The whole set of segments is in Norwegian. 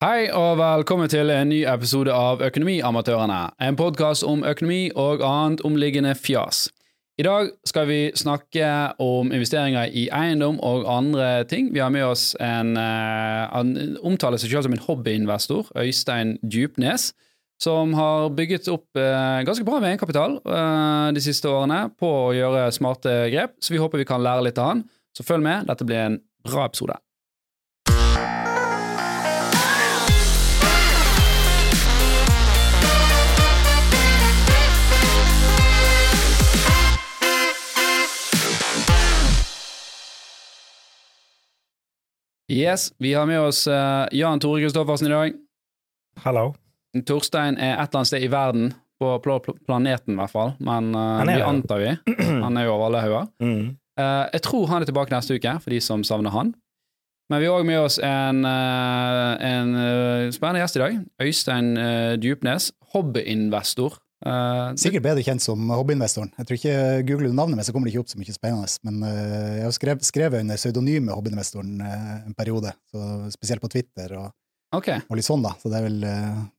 Hei og velkommen til en ny episode av Økonomiamatørene. En podkast om økonomi og annet omliggende fjas. I dag skal vi snakke om investeringer i eiendom og andre ting. Vi har med oss en Han omtaler seg selv som en hobbyinvestor, Øystein Djupnes, som har bygget opp uh, ganske bra med egenkapital uh, de siste årene på å gjøre smarte grep, så vi håper vi kan lære litt av han. Så følg med, dette blir en bra episode. Yes, Vi har med oss uh, Jan Tore Kristoffersen i dag. Hallo. Torstein er et eller annet sted i verden, på pl pl planeten i hvert fall, men uh, vi antar vi. Han er jo over alle hauger. Mm. Uh, jeg tror han er tilbake neste uke, for de som savner han. Men vi har òg med oss en, en spennende gjest i dag. Øystein Djupnes, hobbyinvestor. Uh, Sikkert bedre kjent som hobbyinvestoren. Jeg tror ikke Googler du navnet mitt, så kommer det ikke opp så mye spennende. Men uh, jeg har skrevet, skrevet under pseudonymet hobbyinvestoren uh, en periode, så spesielt på Twitter og, okay. og litt sånn, da. Så det er vel det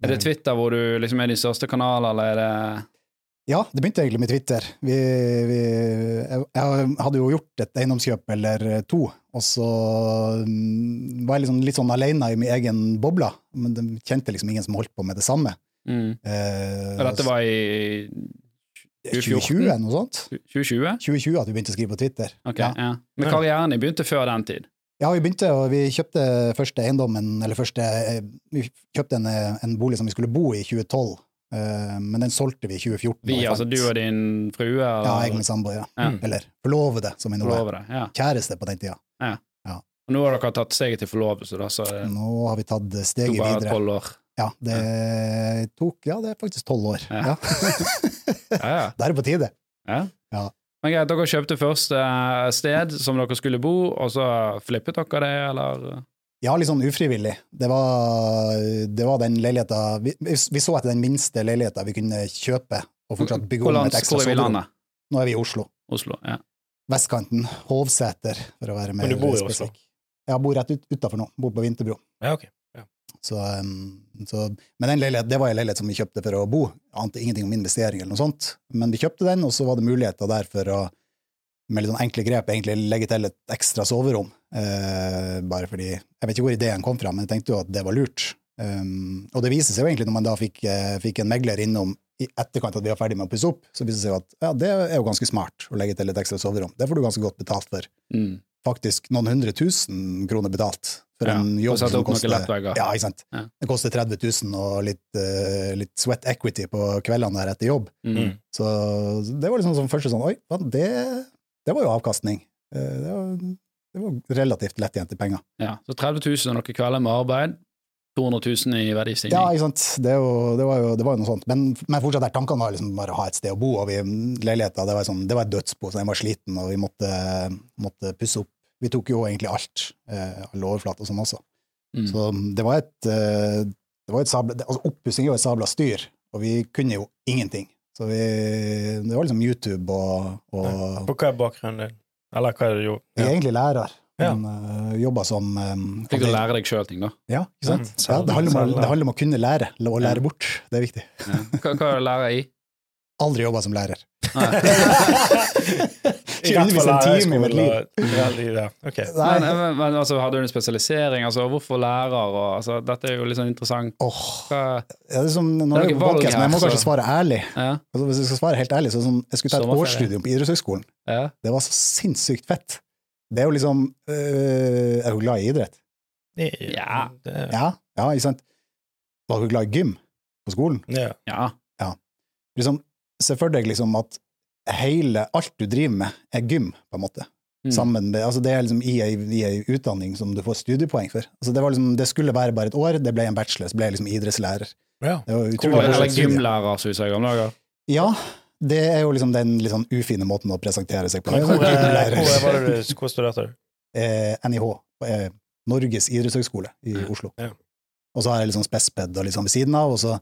Er det Twitter hvor du liksom er din største kanal, eller er det ja, det begynte egentlig med Twitter. Vi, vi, jeg, hadde jo gjort et eiendomskjøp eller to, og så um, var jeg liksom litt sånn alene i min egen boble. Men de kjente liksom ingen som holdt på med det samme. Mm. Eh, og dette var i 2020, noe sånt? 2020? 2020 at vi begynte å skrive på Twitter. Okay, ja. Ja. Men karrieren din begynte før den tid? Ja, vi begynte, og vi kjøpte første eiendommen, eller første Vi kjøpte en, en bolig som vi skulle bo i i 2012. Uh, men den solgte vi i 2014. Vi, altså du og din frue? Eller? Ja, jeg med samboer. Ja. ja. Eller forlovede, som vi nå er. Ja. Kjæreste på den tida. Ja. Og nå har dere tatt steget til forlovelse, da? Så nå har vi tatt steget videre. To bare tolv år? Ja, det tok Ja, det er faktisk tolv år. Ja. ja, ja. Det er på tide. Ja. ja. Men greit, dere kjøpte først sted som dere skulle bo, og så flippet dere det, eller? Ja, litt sånn ufrivillig. Det var, det var den leiligheta vi, vi, så etter den minste leiligheta vi kunne kjøpe og fortsatt bygge om et ekstra soverom. Nå er vi i Oslo. Oslo, ja. Vestkanten. Hovseter, for å være mer spesifikk. Men du bor i Oslo? Ja, jeg bor rett ut, utafor nå. Bor på Vinterbro. Ja, ok. Så, um, så, men den leilighet, det var en leilighet som vi kjøpte for å bo. Ante ingenting om investering eller noe sånt. Men vi kjøpte den, og så var det muligheter der for å med litt sånn enkle grep egentlig legge til et ekstra soverom. Eh, bare fordi Jeg vet ikke hvor ideen kom fra, men jeg tenkte jo at det var lurt. Um, og det viser seg jo egentlig, når man da fikk, eh, fikk en megler innom i etterkant at vi var ferdig med å pusse opp, så viser det seg jo at ja, det er jo ganske smart å legge til et ekstra soverom. Det får du ganske godt betalt for. Mm. Faktisk noen hundre tusen kroner betalt for ja, en jobb som koster ja, ikke sant? Ja. Det koster 30 000 og litt, uh, litt, sweat equity på kveldene der etter jobb. Mm. Så det var liksom som første sånn Oi, det, det var jo avkastning. Uh, det, var, det var relativt lettjente penger. Ja, Så 30 000 og noen kvelder med arbeid, 200 000 i verdistigning. Ja, ikke sant. Det, jo, det, var jo, det var jo noe sånt. Men, men fortsatt der tankene var liksom bare å ha et sted å bo, og vi, leiligheta det var, sånn, det var et dødsbo, så den var sliten, og vi måtte, måtte pusse opp vi tok jo egentlig alt, eh, alle overflater og sånn også. Mm. Så det var et, eh, det var et sabla, altså Oppussing er jo et sabla styr, og vi kunne jo ingenting. Så vi, det var liksom YouTube og, og På hva er bakgrunnen din? Eller hva er det du gjorde? Jeg er egentlig lærer. Ja. Men uh, jobba som um, Fikk du lære deg sjøl ting, da? Ja, ikke sant? Mm. Ja, det, handler om, det, handler om, å kunne lære, og lære bort. Det er viktig. Ja. Hva, hva er det lærer i? Aldri jobba som lærer. I hvert fall time i mitt liv. Okay. Men, men, men altså, Hadde du en spesialisering? Altså, hvorfor lærer? Og, altså, dette er jo litt sånn interessant. Oh. Ja, det er som, når det er podcast, men jeg må kanskje svare ærlig. Ja. Altså, hvis jeg skal svare helt ærlig, så sånn, Jeg skulle ta et årsstudium på idrettshøgskolen. Ja. Det var så sinnssykt fett. Det er jo liksom øh, Er du glad i idrett? Ja. Ja, ja ikke sant? Var du glad i gym på skolen? Ja. ja. ja. Liksom, Se for deg liksom at hele, alt du driver med, er gym, på en måte. Mm. Sammen med, altså det er liksom i ei, utdanning som du får studiepoeng for. Altså det, liksom, det, skulle være bare et år, det ble en bachelor, så ble jeg liksom idrettslærer. Ja. Eller gymlærer, som vi sier i gamle dager. Ja, det er jo liksom den litt sånn ufine måten å presentere seg på. Hvor, hvor, hvor studerte du? Eh, NIH, eh, Norges idrettshøgskole i Oslo. Ja. Og så har jeg litt sånn spesped og litt sånn ved siden av, og så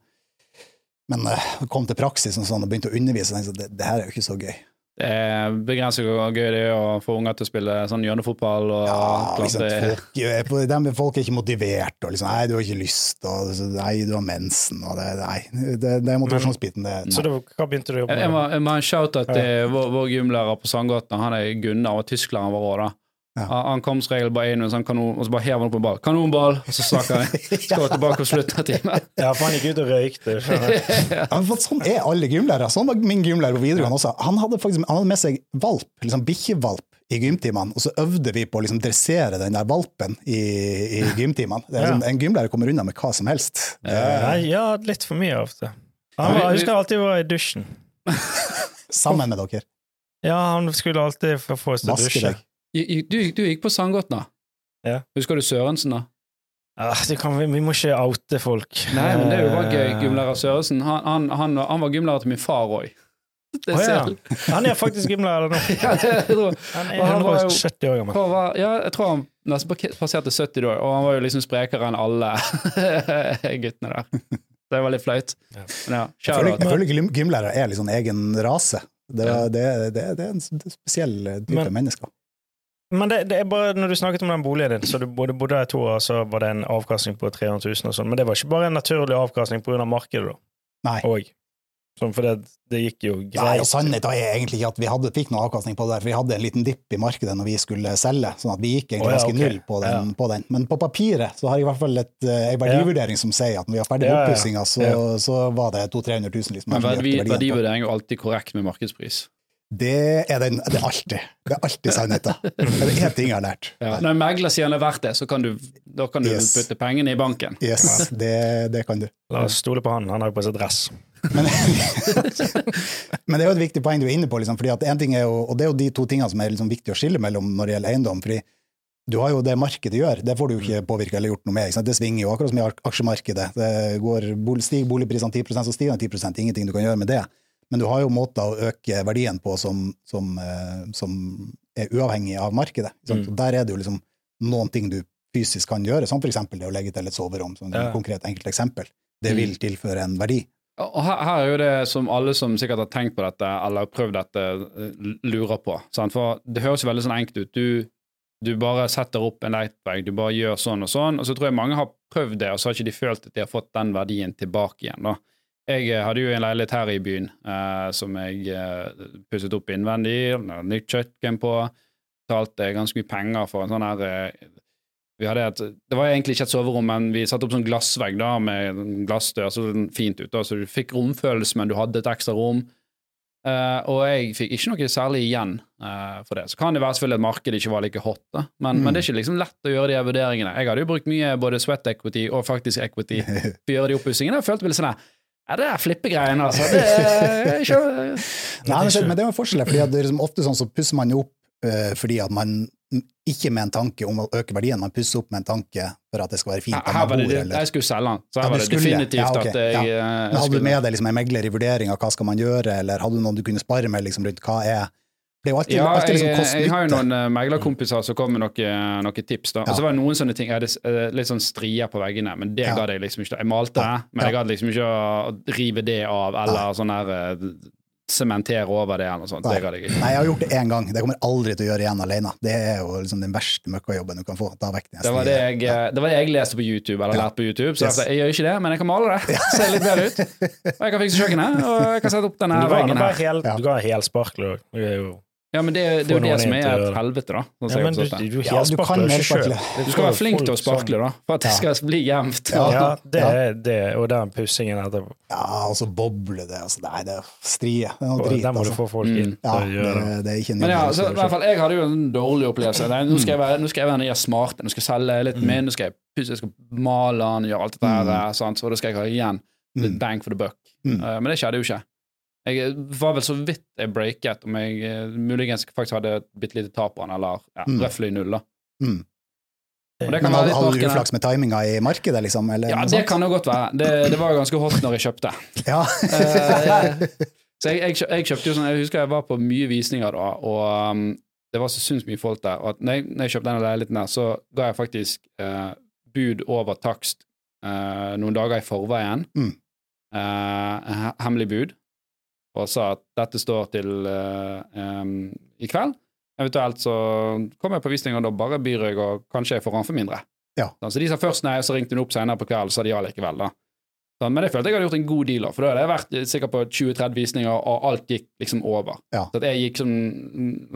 men uh, kom til praksis og, sånn, og begynte å undervise, og tenkte jeg det, det her er jo ikke så gøy. Det er begrenset hvor gøy det er å få unger til å spille sånn hjørnefotball. Og Ja, liksom, folk, er folk er ikke motivert, og liksom, nei, du har ikke lyst, og nei, du har mensen, og det, nei, det, det er motivasjonsbiten, det. Så det, hva begynte du å jobbe Jeg, jeg, med? jeg må ha en shout-out til vår, vår gymlærer på Sandgata. Han er Gunnar, og tysklærer vår òg, da. Ja. Han, han kom som regel bare inn med en sånn kanon, og så bare hever han opp en ball. Kanonball! Og så snakker han. Skal tilbake og slutten av timen. Ja, for han gikk ut og røykte. Ja, for sånn er alle gymlærere. Sånn var min gymlærer på videregående også. Han hadde faktisk han hadde med seg valp, liksom bikkjevalp, i gymtimene, og så øvde vi på å liksom dressere den der valpen i, i gymtimene. Liksom, En gymlærer kommer unna med hva som helst. Ja, ja, litt for mye ofte. Han var, jeg husker alltid var i dusjen. sammen med dere. Ja, han skulle alltid få oss til å dusje. deg. Du, du, du gikk på Sandgotna. Ja. Husker du Sørensen, da? Ah, det kan vi, vi må ikke oute folk. Nei, men det er jo bare gøy. Eh, Gymlærer Sørensen. Han, han, han, han var gymlærer til min far òg. Oh, ja. Han er faktisk gymlærer nå. ja, Han er 170 år gammel. Var, ja, jeg tror han nesten passerte 70 da, og han var jo liksom sprekere enn alle guttene der. Det var litt flaut. Ja. Ja, Jeg føler, gymlærere er litt sånn egen rase. Det, Ja. det, det, det er en spesiell type Men- mennesker. Men det, det er bare når du snakket om den boligen din, så du bodde, bodde der i to år, så var det en avkastning på 300 000 og sånn, men det var ikke bare en naturlig avkastning pga. markedet, da? Nei. Og, sånn, for det, det gikk jo Nei, greit. og Sannheten er egentlig ikke at vi hadde, fikk noe avkastning på det, der, for vi hadde en liten dipp i markedet når vi skulle selge, sånn at vi gikk egentlig oh, ja, ganske ok. null på den, på den. Men på papiret så har jeg i hvert fall et, eh, en verdivurdering som sier at når vi har ferdig Ja, ja, ja. oppussinga, så, Ja. så var det 200 000-300 000. Liksom, Men verdi, verdivurdering er jo alltid korrekt med markedspris. Det er den, det er alltid. Det er alltid sannheten. Det er én ting jeg har lært. Ja. Når en megler sier han er verdt det, så kan du, da kan du Yes. putte pengene i banken. Yes, det, det kan du. La oss stole på han, han har jo på seg dress. Men, men det er jo et viktig poeng du er inne på, liksom, fordi at en ting er jo, og det er jo de to tingene som er liksom viktig å skille mellom når det gjelder eiendom. fordi du har jo det markedet gjør, det får du jo ikke påvirka eller gjort noe med. Ikke sant? Det svinger jo akkurat som i aksjemarkedet. Det går, stiger boligprisene 10% så stiger den 10% ingenting du kan gjøre med det. Men du har jo måter å øke verdien på som, som, eh, som er uavhengig av markedet. Mm. Der er det jo liksom noen ting du fysisk kan gjøre, som eksempel det å legge til et soverom, som et Ja. konkret enkelt eksempel. Det Mm. vil tilføre en verdi. Og her, her er jo det som alle som sikkert har tenkt på dette, eller prøvd dette, eh, lurer på. Sant? For det høres jo veldig sånn enkelt ut. Du, du bare setter opp en leitvegg, du bare gjør sånn og sånn, og så tror jeg mange har prøvd det, og så har ikke de følt at de har fått den verdien tilbake igjen. da. Jeg eh, hadde jo en leilighet her i byen eh, som jeg eh, pusset opp innvendig, nytt kjøkken på, betalte ganske mye penger for en sånn her eh, vi hadde et, Det var egentlig ikke et soverom, men vi satte opp sånn glassvegg da, med glassdør, så den fint ut. da, Så du fikk romfølelse, men du hadde et ekstra rom. Eh, og jeg fikk ikke noe særlig igjen eh, for det. Så kan det være selvfølgelig at markedet ikke var like hot, da. Men, Mm. men det er ikke liksom lett å gjøre de vurderingene. Jeg hadde jo brukt mye både sweat equity og faktisk equity for å gjøre de oppussingene. Jeg følte vel sånn her Ja, det er flippegreiene, altså. Det er ikke Nei, men, men det er jo forskjell, fordi det er liksom ofte sånn så pusser man jo opp eh, fordi at man ikke med en tanke om å øke verdien, man pusser opp med en tanke for at det skal være fint Her at var det, bor, eller Jeg skulle selge den, så her ja, var det skulle, definitivt ja, okay, at jeg, ja. eh, Men hadde du med deg liksom en megler i vurdering av hva skal man gjøre, eller hadde du noen du kunne spare med liksom, rundt hva er Det er jo alltid, Ja, alltid liksom jeg har jo noen uh, meglerkompiser som kom med noen noe tips. da. Og så var det noen sånne ting. Jeg hadde uh, litt sånn strier på veggene, men det Ja. gadd jeg liksom ikke. Jeg malte det, men jeg Ja. gadd liksom ikke å rive det av, eller sånn her uh, sementere over det, eller noe sånt. Nei. Det gadd jeg ikke. Nei, jeg har gjort det én gang. Det kommer jeg aldri til å gjøre igjen alene. Det er jo liksom den verste møkkajobben du kan få. Ta vekk Det var det, jeg, Ja. eh, det var det jeg leste på YouTube, eller Ja. lærte på YouTube. Så Yes. jeg, gjør ikke det, men jeg kan male det. Ser litt bedre ut. Og jeg kan fikse kjøkkenet, og jeg kan sette opp denne ga veggen her. Ja. du ga helsparkler òg. Ja, men det, det er jo det som er et helvete, da. sånn Ja, men du, du, du Ja, du kan jo ikke helsparkle. Du skal være flink til å sparkle, da, for at det skal bli jevnt. Ja. Ja, det er det, og den pussingen etterpå. Ja, og så boble det. Altså, nei, det er strie. Det er noe drit. Der må du Altså. få folk Mm. inn til Ja, å gjøre det. det, det er ikke en Men ja, så, i hvert fall, jeg hadde jo en dårlig opplevelse. Nei, nå skal jeg være, nå skal jeg være den smarte, nå skal jeg selge litt mer, nå skal jeg pusse, jeg skal male den, gjøre alt det der, Mm. eh, sant? så da skal jeg ha igjen Mm. bang for the buck. Mm. Uh, men det skjedde jo ikke. Jeg var vel så vidt jeg breaket, om jeg eh, muligens faktisk hadde et bitte lite tap på den, eller ja, Mm. røftlig null, da. Mm. Kan Men hadde, hadde du uflaks med timinga i markedet, liksom? Eller Ja, det kan jo godt være. Det, det var ganske hot når jeg kjøpte. Ja. Eh, Så jeg, jeg, jeg kjøpte jo sånn Jeg husker jeg var på mye visninger da, og um, det var så sinnssykt mye folk der. Og at når jeg, når jeg kjøpte denne leiligheten der, så ga jeg faktisk uh, bud over takst uh, noen dager i forveien. Mm. Eh, hemmelig bud. Og sa at dette står til eh, em, i kveld. Eventuelt så kom jeg på visning, og da bare byr jeg, og kanskje jeg får han for mindre. Ja. Så Så de sa først nei, så ringte hun opp senere på kvelden, så sa de ja likevel, da. Sånn, men jeg følte jeg hadde gjort en god deal, for da hadde jeg vært eh, sikkert på 20-30 visninger, og alt gikk liksom over. Ja. Så at jeg gikk som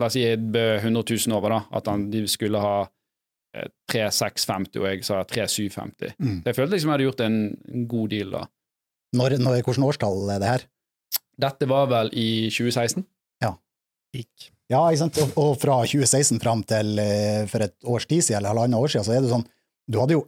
la oss si jeg bød 100 000 over, da, at han, de skulle ha eh, 3650, og jeg sa 3750. Mm. Så jeg følte liksom jeg hadde gjort en, en god deal, da. Når, når, hvilket årstall er det her? Dette var vel i 2016? Gikk. Ja, ikke sant? Og, og fra 2016 fram til uh, for et års tid siden, eller halvannet år siden, så er det sånn Du hadde jo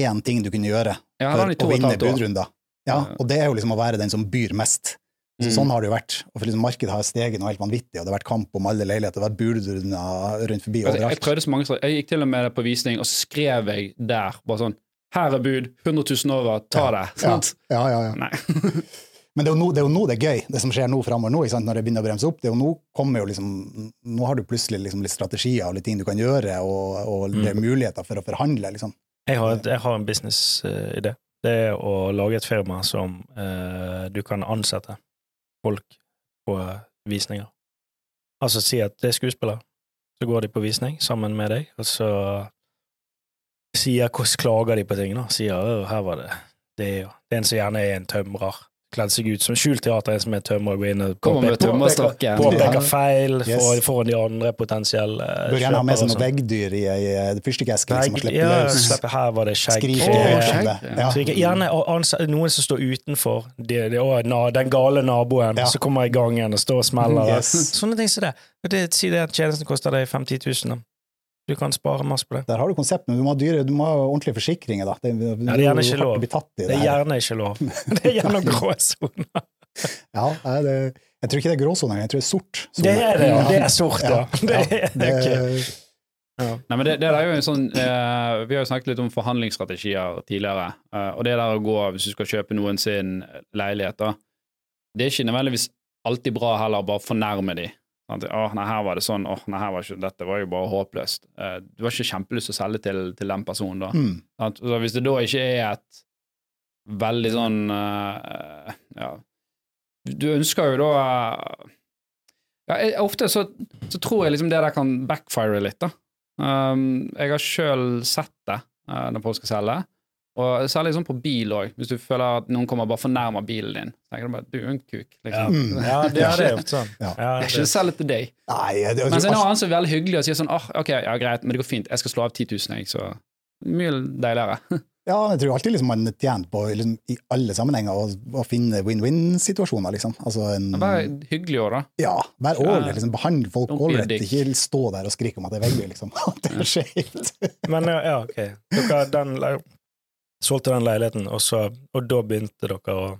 én ting du kunne gjøre Ja, for å vinne budrunder. Ja, og det er jo liksom å være den som byr mest. Så Mm. Sånn har det jo vært. Og for liksom Markedet har steget noe helt vanvittig, og det har vært kamp om alle leiligheter, det har vært budrunder rundt forbi overalt. jeg prøvde så mange steder. Jeg gikk til og med på visning, og så skrev jeg der bare sånn Her er bud, 100 000 over, ta det. ja. Sant? Ja, ja, ja. Nei. Men det er, nå, det er jo nå det er gøy, det som skjer nå framover nå, når det begynner å bremse opp. det er jo Nå kommer jo liksom, nå har du plutselig liksom litt strategier og litt ting du kan gjøre, og, og det er muligheter for å forhandle. liksom. Jeg har, jeg har en businessidé. Det er å lage et firma som eh, du kan ansette folk på visninger. Altså si at det er skuespillere, så går de på visning sammen med deg, og så sier klager de på ting, da. Sier «Å, her var det det, og det er en som gjerne er en tømrer. Kledd seg ut som skjult teater, en som er tømrer, går inn og påpeker- påpeker feil Yes. for, foran de andre potensielle Bør gjerne ha med kjøpere seg og noe veggdyr i ei eh, fyrstikkeske liksom, og slippe ja, løs. slippe her var det skjegg. Skrike Åh, skjegg, sånn. ja. Så gjerne noen som står utenfor de, de, å, na, den gale naboen Ja. som kommer i gangen og står og smeller. Yes. Sånne ting som det. Og det. Si det at tjenesten koster deg 5 10 000. Du kan spare masse på det. Der har du konsept, men du må ha, dyre, du må ha ordentlige forsikringer. da. Det, Ja, det er gjerne ikke lov. Det, Det er gjerne ikke lov. Det er gjerne gråsoner. Ja, det, jeg tror ikke det er gråsoner, jeg tror det er sort. sone. Det er det, ja. Det er sort, ja. Ja, Det er, Det, ok. Nei, men det, det er jo en sånn eh, Vi har jo snakket litt om forhandlingsstrategier tidligere, eh, og det der å gå hvis du skal kjøpe noen sin leilighet, da, det er ikke nødvendigvis alltid bra heller å bare fornærme de. Sant? Åh, nei, her var det sånn, åh, nei, her var ikke, dette var jo bare håpløst. Eh, du har ikke kjempelyst til å selge til, til den personen, da. mm, At, Så hvis det da ikke er et veldig sånn uh, Ja, du ønsker jo da uh, ja, jeg, Ofte så, så tror jeg liksom det der kan backfire litt, da. Um, jeg har sjøl sett det når folk skal selge, og særlig sånn på bil òg. Hvis du føler at noen kommer og bare fornærmer bilen din, så tenker du bare du er jo en kuk. Liksom. Mm. ja, det er det ofte sånn. Ja. Ja, Jeg er ikke selv til deg. Nei, jeg, Mens en annen som er veldig hyggelig og sier sånn oh, ok, ja greit, men det går fint, jeg skal slå av 10 000, jeg, så mye deiligere. ja, jeg tror alltid liksom man er tjent på liksom, i alle sammenhenger å, å finne win-win-situasjoner, liksom. Altså en, Vær hyggelig òg, da. ja, vær ålreit, liksom, behandle folk ålreit, ikke stå der og skrike om at det er veldig, liksom. At det er skjevt. Men ja, ja, ok. Dere den, solgte den leiligheten, og, så, og da begynte dere å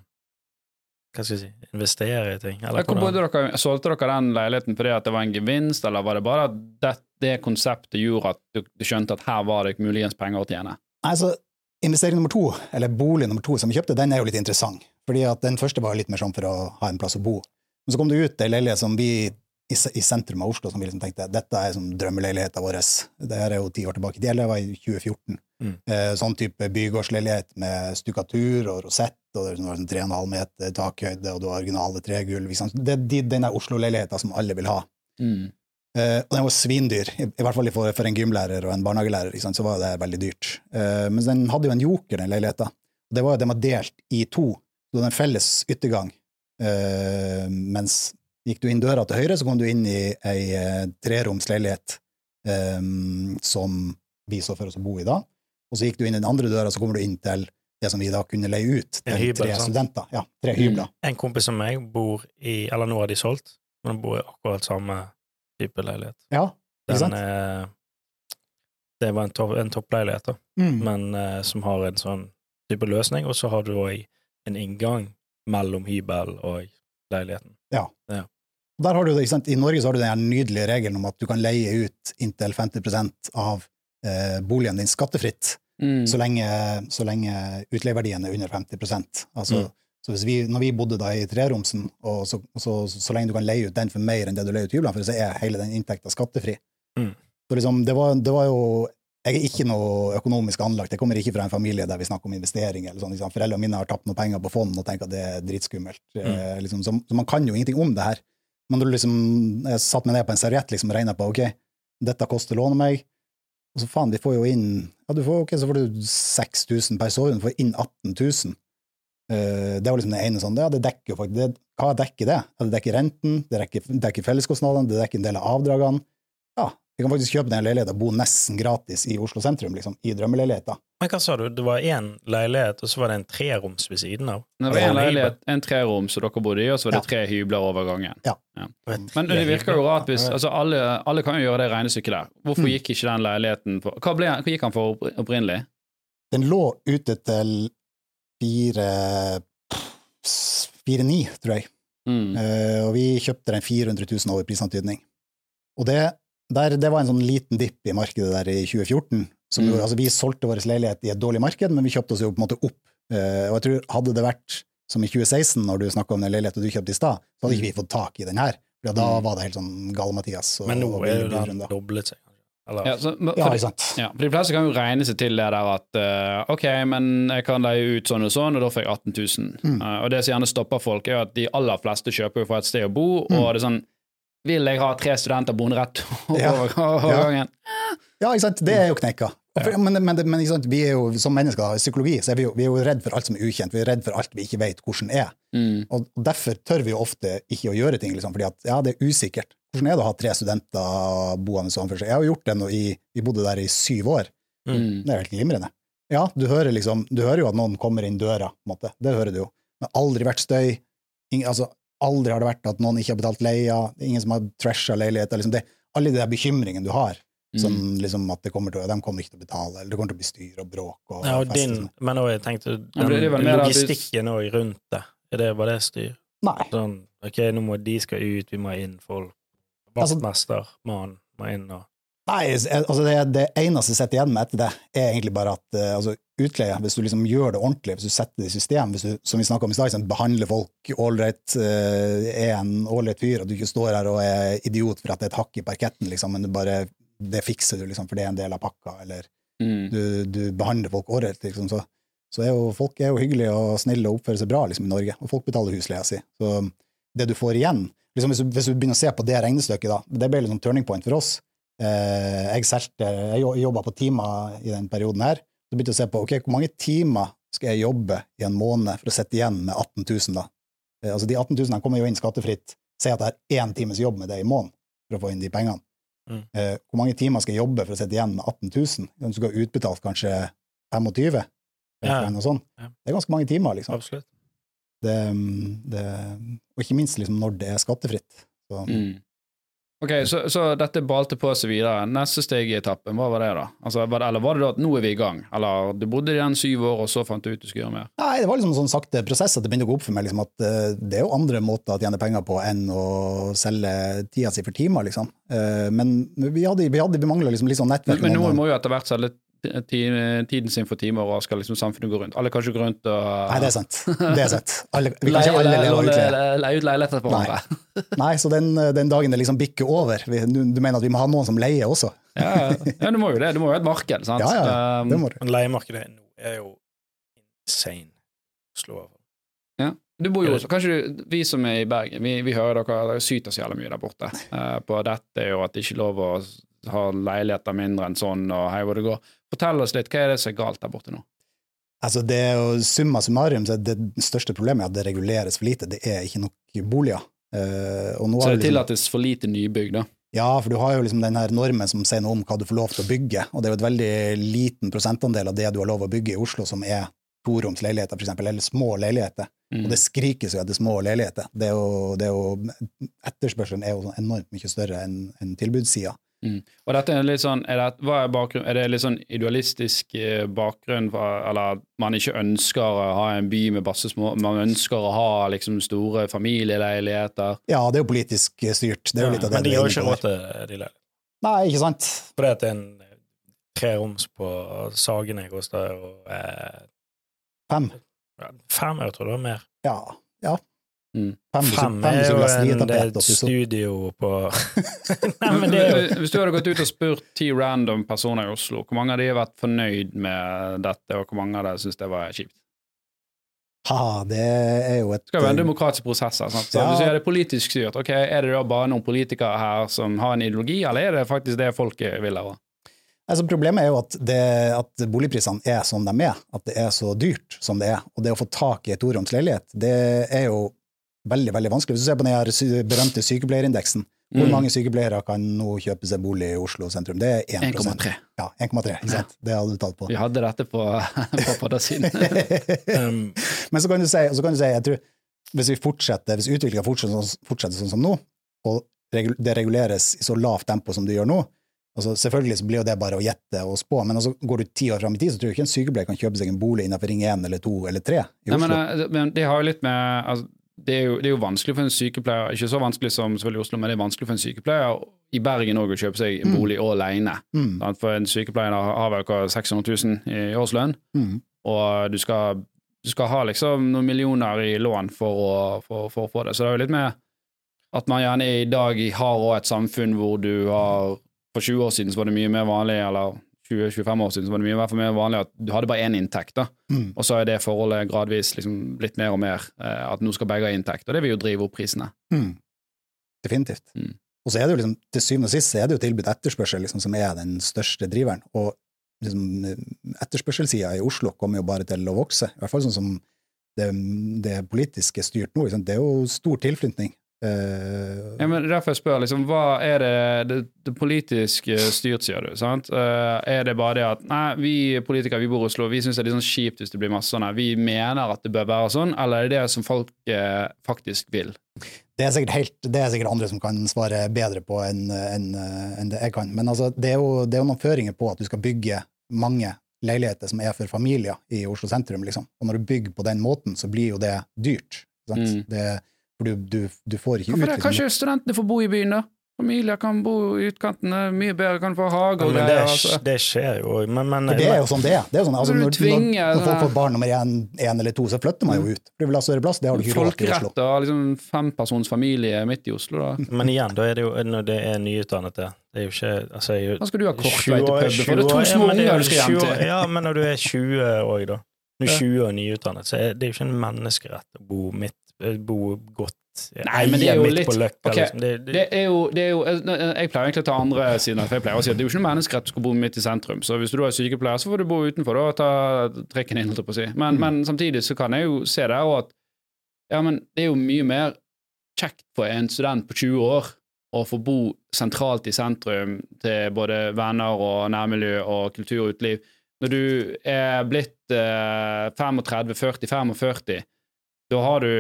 hva skal jeg si, investere i ting? Eller Hvor hvordan? bodde dere, Solgte dere den leiligheten fordi at det var en gevinst, eller var det bare at det, det konseptet gjorde at du, du skjønte at her var det muligens penger å tjene? Altså, investering nummer to, eller bolig nummer to som vi kjøpte, den er jo litt interessant. Fordi at den første var litt mer sånn for å ha en plass å bo. Men så kom det ut ei leilighet som vi i, i sentrum av Oslo som vi liksom tenkte dette er som drømmeleiligheten vår. Det her er jo ti år tilbake. Det var i 2014. Mm. Eh, sånn type bygårdsleilighet med stukatur og rosett, og det var sånn 3,5 meter takhøyde, og du har originale tregulv. Liksom. Det er de, den Oslo-leiligheten som alle vil ha. Mm. Eh, og den var svindyr, i, i hvert fall for, for en gymlærer og en barnehagelærer. Så var det veldig dyrt. Eh, men den hadde jo en joker, den leiligheten. Det var, den var delt i to, så det var en felles yttergang. Eh, mens gikk du inn døra til høyre, så kom du inn i ei eh, treroms leilighet um, som vi så for oss å bo i da. Og så gikk du inn i den andre døra, så kommer du inn til det som vi da kunne leie ut til hybel, tre sant? studenter. Ja, tre Mm. hybler. En kompis som meg bor i Eller nå har de solgt, men han bor i akkurat samme type leilighet. Ja, ikke Den, sant? eh, det var en, topp, en toppleilighet, da, Mm. men uh, som har en sånn type løsning, og så har du òg en inngang mellom hybel og leiligheten. Der har du det, ikke sant? I Norge så har du den nydelige regelen om at du kan leie ut inntil 50% av eh, boligen din skattefritt, Mm. så, lenge, så lenge utleieverdien er under 50 Altså, Mm. Så vi, når vi bodde da i treromsen, og så, så, så, lenge du kan leie ut den for mer enn det du leier ut hyblene for, så er hele den inntekta skattefri. Mm. Så liksom, det var, det var jo jeg er ikke noe økonomisk anlagt. Jeg kommer ikke fra en familie der vi snakker om investering. eller sånn. Liksom. Foreldrene mine har tapt noe penger på fond og tenker at det er dritskummelt. Eh, liksom, så, så man kan jo ingenting om det her. Men du liksom, satt meg ned på en serviett liksom, og regna på ok, dette koster lånet meg, og så faen, vi får jo inn ja, du får, ok, så får du 6000 per sovn, du får inn 18 000. Uh, det var liksom det ene sånn, ja, det dekker jo faktisk, det, hva dekker det? Ja, det dekker renten, det dekker, dekker felleskostnadene, det dekker en del av avdragene. Ja, vi kan faktisk kjøpe den leiligheten og bo nesten gratis i Oslo sentrum, liksom, i drømmeleiligheta. Men hva sa du, det var én leilighet, og så var det en treroms ved siden av? Det var en leilighet, en trerom som dere bodde i, og så var det tre hybler over gangen. Ja. Men det virker jo rart hvis altså alle, alle kan jo gjøre det regnestykket der. Hvorfor Mm. gikk ikke den leiligheten for Hva, ble, hva gikk han for opprinnelig? Den lå ute til fire fire-ni, tror jeg. Mm. Uh, og vi kjøpte den 400 000 over prisantydning. Og det, der, det var en sånn liten dipp i markedet der i 2014. Som Mm. altså vi solgte vår leilighet i et dårlig marked, men vi kjøpte oss jo på en måte opp. Uh, og jeg tror hadde det vært som i 2016, når du snakka om den leiligheten du kjøpte i stad, så hadde ikke vi fått tak i den her. For da Mm. var det helt sånn gale-Mathias. Men nå er jo den doblet seg. Eller? Ja, så, for, Ja, ikke sant. ja, for de fleste kan jo regne seg til det der at uh, ok, men jeg kan leie ut sånn og sånn, og da får jeg 18 000. Mm. Uh, og det som gjerne stopper folk, er jo at de aller fleste kjøper jo for et sted å bo, Mm. og det er sånn Vil jeg ha tre studenter boende rett over, over Ja. gangen? Ja, ikke sant. Det er jo knekka. For, men men, men ikke sant? vi er jo, som mennesker i psykologi så er vi jo, vi er jo redd for alt som er ukjent. Vi er redd for alt vi ikke vet hvordan er. Mm. Og derfor tør vi jo ofte ikke å gjøre ting, liksom, fordi at ja, det er usikkert. Hvordan er det å ha tre studenter boende sånn for seg? Jeg har jo gjort det nå i Vi bodde der i syv år. Mm. Det er helt glimrende. Ja, du hører liksom Du hører jo at noen kommer inn døra, på en måte. Det hører du jo. Men aldri vært støy. Ingen, altså, aldri har det vært at noen ikke har betalt leia. Det er ingen som har trasha leiligheter. Liksom det, alle de der bekymringene du har. Som Mm. liksom at det kommer til, de kommer ikke til å betale, eller det kommer til å bli styr og bråk og Ja, og fest din, sånn. men òg, jeg tenkte Ja, den hvis- logistikken òg rundt det, er det, var det styr? Nei. Sånn, ok, nå må de skal ut, vi må ha inn folk. Altså- Vaktmester, mann, må inn og Nei, altså det, det eneste jeg sitter igjen med etter det, er egentlig bare at eh, altså, utleie, hvis du liksom gjør det ordentlig, hvis du setter det i system, hvis du, som vi om i stad, liksom, behandler folk ålreit, eh, er en ålreit fyr, at du ikke står her og er idiot for at det er et hakk i parketten, liksom, men du bare, det fikser du, liksom, for det er en del av pakka, eller Mm. du, du behandler folk ålreit, liksom, så, så er jo folk er jo hyggelige og snille og oppfører seg bra liksom, i Norge, og folk betaler husleia si. Så det du får igjen, liksom, hvis, du, hvis du begynner å se på det regnestykket, da, det ble liksom turning point for oss. Eh, jeg solgte Jeg jobba på timer i den perioden her. Så begynte jeg å se på ok, hvor mange timer skal jeg jobbe i en måned for å sitte igjen med 18 000, da. Eh, altså de 18 000 kommer jo inn skattefritt. Si at jeg har én times jobb med det i måneden for å få inn de pengene. Mm. Eh, hvor mange timer skal jeg jobbe for å sitte igjen med 18 000? Du skal ha utbetalt kanskje 25? Ja. Ja. Det er ganske mange timer, liksom. Absolutt. Det, det, og ikke minst liksom når det er skattefritt. Så, Mm. Ok, så, så dette balte på seg videre. Neste steg i etappen, hva var det da? Altså, var det, eller var det da at nå er vi i gang? Eller du bodde igjen syv år, og så fant du ut du skulle gjøre mer? Nei, det var liksom en sånn sakte prosess at det begynte å gå opp for meg liksom, at uh, det er jo andre måter å tjene penger på enn å selge tida si for timer, liksom. Uh, men vi hadde, vi, hadde, vi mangla liksom litt sånn nettverk. Men, men noen må jo etter hvert selge tiden sin for timer, og skal liksom samfunnet gå rundt. Alle kan ikke gå rundt og Nei, det er sant. Det er sant. Alle, vi kan ikke alle leve av utleie. leie, ut leiligheter på Nei. hverandre. Nei, så den, den dagen det liksom bikker over vi, du, du mener at vi må ha noen som leier også? Ja, ja, du må jo det. Du må jo ha et marked, sant? Ja, ja, Um, det må du. Men leiemarkedet nå er jo insane. Slå av. Ja. Du bor jo også, kanskje du, Vi som er i Bergen, vi, vi hører dere dere syter så jævlig mye der borte uh, på dette, og at det ikke er lov å ha leiligheter mindre enn sånn, og hei hvor det går. Fortell oss litt, hva er det som er galt der borte nå? Altså det er jo Summa summarum så det største problemet er at det reguleres for lite. Det er ikke nok boliger. Uh, Så det liksom, tillates for lite nybygg, da? Ja, for du har jo liksom den her normen som sier noe om hva du får lov til å bygge, og det er jo et veldig liten prosentandel av det du har lov å bygge i Oslo som er toroms leiligheter, eksempel, eller små leiligheter. Mm. Og det skrikes jo etter små leiligheter. Det er jo, det er jo, etterspørselen er jo enormt mye større enn en tilbudssida. Mm. Og dette er litt sånn, er det, hva er bakgrunn, er det litt sånn idealistisk eh, bakgrunn, for, eller at man ikke ønsker å ha en by med masse små, man ønsker å ha liksom store familieleiligheter? Ja, det er jo politisk styrt. Det er jo litt av det Men de har jo ikke råd til de leilighetene. Nei, ikke sant? For det at en treroms på Sagene koster jo eh, Fem. fem, jeg tror det var mer. Ja. ja. Mm. Fem, Fem fem er jo en et studio på Nei, men det er jo Hvis du hadde gått ut og spurt ti random personer i Oslo, hvor mange av de har vært fornøyd med dette, og hvor mange av dem syns det var kjipt? Ha, det er jo et skal jo være en demokratisk prosess. her, Sant? Så Ja. Hvis er det politisk styrt, ok, er det da bare noen politikere her som har en ideologi, eller er det faktisk det folket vil ha? Altså, problemet er jo at, det, at boligprisene er som de er, at det er så dyrt som det er. Og det å få tak i et toroms leilighet, det er jo veldig veldig vanskelig. Hvis du ser på den her berømte sykepleierindeksen, hvor Mm. mange sykepleiere kan nå kjøpe seg bolig i Oslo sentrum? Det er 1 1,3. Ja, 1,3, ikke sant? Det hadde du talt på. Vi hadde dette på, på siden. um, Men så kan du si, så kan du si jeg tror, hvis vi fortsetter, hvis utviklinga fortsetter, sånn- fortsetter sånn som nå, og det reguleres i så lavt tempo som det gjør nå, altså Selvfølgelig så blir jo det bare å gjette og spå, men altså går du ti år fram i tid, så tror jeg ikke en sykepleier kan kjøpe seg en bolig innenfor Ring 1 eller 2 eller 3 i Nei, Oslo. men, eh, men det har jo litt med altså, det, er jo, det er jo vanskelig for en sykepleier, ikke så vanskelig som selvfølgelig i Oslo, men det er vanskelig for en sykepleier i Bergen òg å kjøpe seg en Mm. bolig alene. mm, For en sykepleier har vel hva, 600 000 i årslønn, mm, og du skal, du skal ha liksom noen millioner i lån for å, for, for å få det. Så det er jo litt med at man gjerne i dag har òg et samfunn hvor du har For 20 år siden så var det mye mer vanlig, eller 20-25 år siden så var det mye fall mer vanlig at du hadde bare én inntekt. da. mm. Og så er det forholdet gradvis liksom blitt mer og mer eh, at nå skal begge ha inntekt, og det vil jo drive opp prisene. Mm. Definitivt. Mm. Og så er det jo liksom, til syvende og sist så er det jo tilbudt etterspørsel liksom, som er den største driveren. Og liksom, etterspørselssida i Oslo kommer jo bare til å vokse. I hvert fall sånn som det, det politiske styrt nå. Liksom. Det er jo stor tilflytning. Eh, Ja, men Derfor jeg spør liksom, hva er det, det, det politisk eh, styrt, sier du? sant? Uh, er det bare det at nei, vi politikere vi bor i Oslo, vi syns det er litt sånn kjipt hvis det blir masse sånn her, vi mener at det bør være sånn, eller er det det som folk eh, faktisk vil? Det er, helt, det er sikkert andre som kan svare bedre på enn en, en det jeg kan. Men altså, det, er jo, det er jo noen føringer på at du skal bygge mange leiligheter som er for familier i Oslo sentrum. Liksom. Og når du bygger på den måten, så blir jo det dyrt. Sant? Mm. Det, for du, du, du får ikke det? ut liksom, Kanskje studentene får bo i byen, da? Familier kan bo i utkantene, er mye bedre, kan få hage og det, greier. altså. det skjer jo. Men, men, For det er jo sånn det er. Det er sånn, altså, Når tvinger, når, når, folk får barn nummer én eller to, så flytter man jo ut. For du vil ha større plass. Det har du ikke råd til i Oslo. Folkerett og liksom fempersons familie midt i Oslo, da. men igjen, da er det jo når det er nyutdannet, Det er jo ikke altså, jeg, Da skal du ha kort vei til puben, for det er to små ja, men det er unger du skal hjem til. Ja, men når du er 20 òg, da. Når du er 20 og nyutdannet, så er det jo ikke en menneskerett å bo, midt, eh, bo godt Nei, men det er jo midt litt- på Løkka. Okay. liksom. det, det, Det er jo, det er jo Jeg pleier egentlig å ta andre siden for jeg pleier å si at det er jo ikke noe menneskerett du skal bo midt i sentrum. Så hvis du er sykepleier, så får du bo utenfor da, og ta trikken inn, på å si. Men, Mm. men samtidig så kan jeg jo se der òg at ja, men det er jo mye mer kjekt for en student på 20 år å få bo sentralt i sentrum til både venner og nærmiljø og kultur og uteliv. Når du er blitt eh, 35-40-45, da har du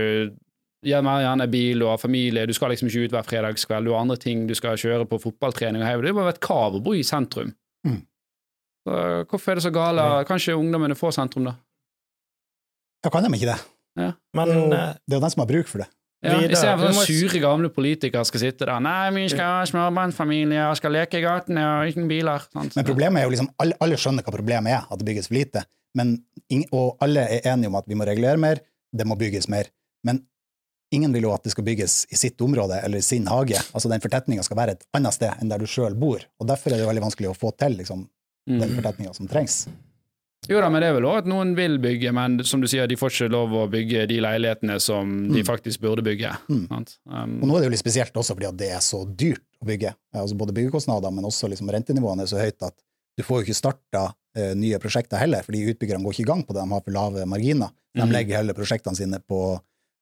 gjerne, gjerne bil, du har familie, du skal liksom ikke ut hver fredagskveld, du har andre ting, du skal kjøre på fotballtrening. Det er bare et kav å bo i sentrum. Mm. Så, hvorfor er det så gale? Kanskje ungdommene får sentrum, da? Ja, kan de ikke det? men Det er jo, eh, det er jo den som har bruk for det. Ja, Istedenfor vi at sure gamle politikere skal sitte der Nei, vi skal ha småbarnsfamilie skal leke i gatene og ingen biler. Sant? Men problemet er jo liksom, alle, alle skjønner hva problemet er, at det bygges for lite. Men, og alle er enige om at vi må regulere mer, det må bygges mer. Men ingen vil jo at det skal bygges i sitt område eller i sin hage. Altså Den fortetninga skal være et annet sted enn der du sjøl bor. Og derfor er det veldig vanskelig å få til liksom, den Mm. fortetninga som trengs. Jo da, men det er vel òg at noen vil bygge, men som du sier, de får ikke lov å bygge de leilighetene som de Mm. faktisk burde bygge. Mm. Sant? Um, Og nå er det jo litt spesielt også fordi at det er så dyrt å bygge. Altså Både byggekostnader, men også liksom rentenivåene er så høyt at du får jo ikke starta eh, nye prosjekter heller, fordi utbyggerne går ikke i gang på det, de har for lave marginer. De Mhm. legger heller prosjektene sine på,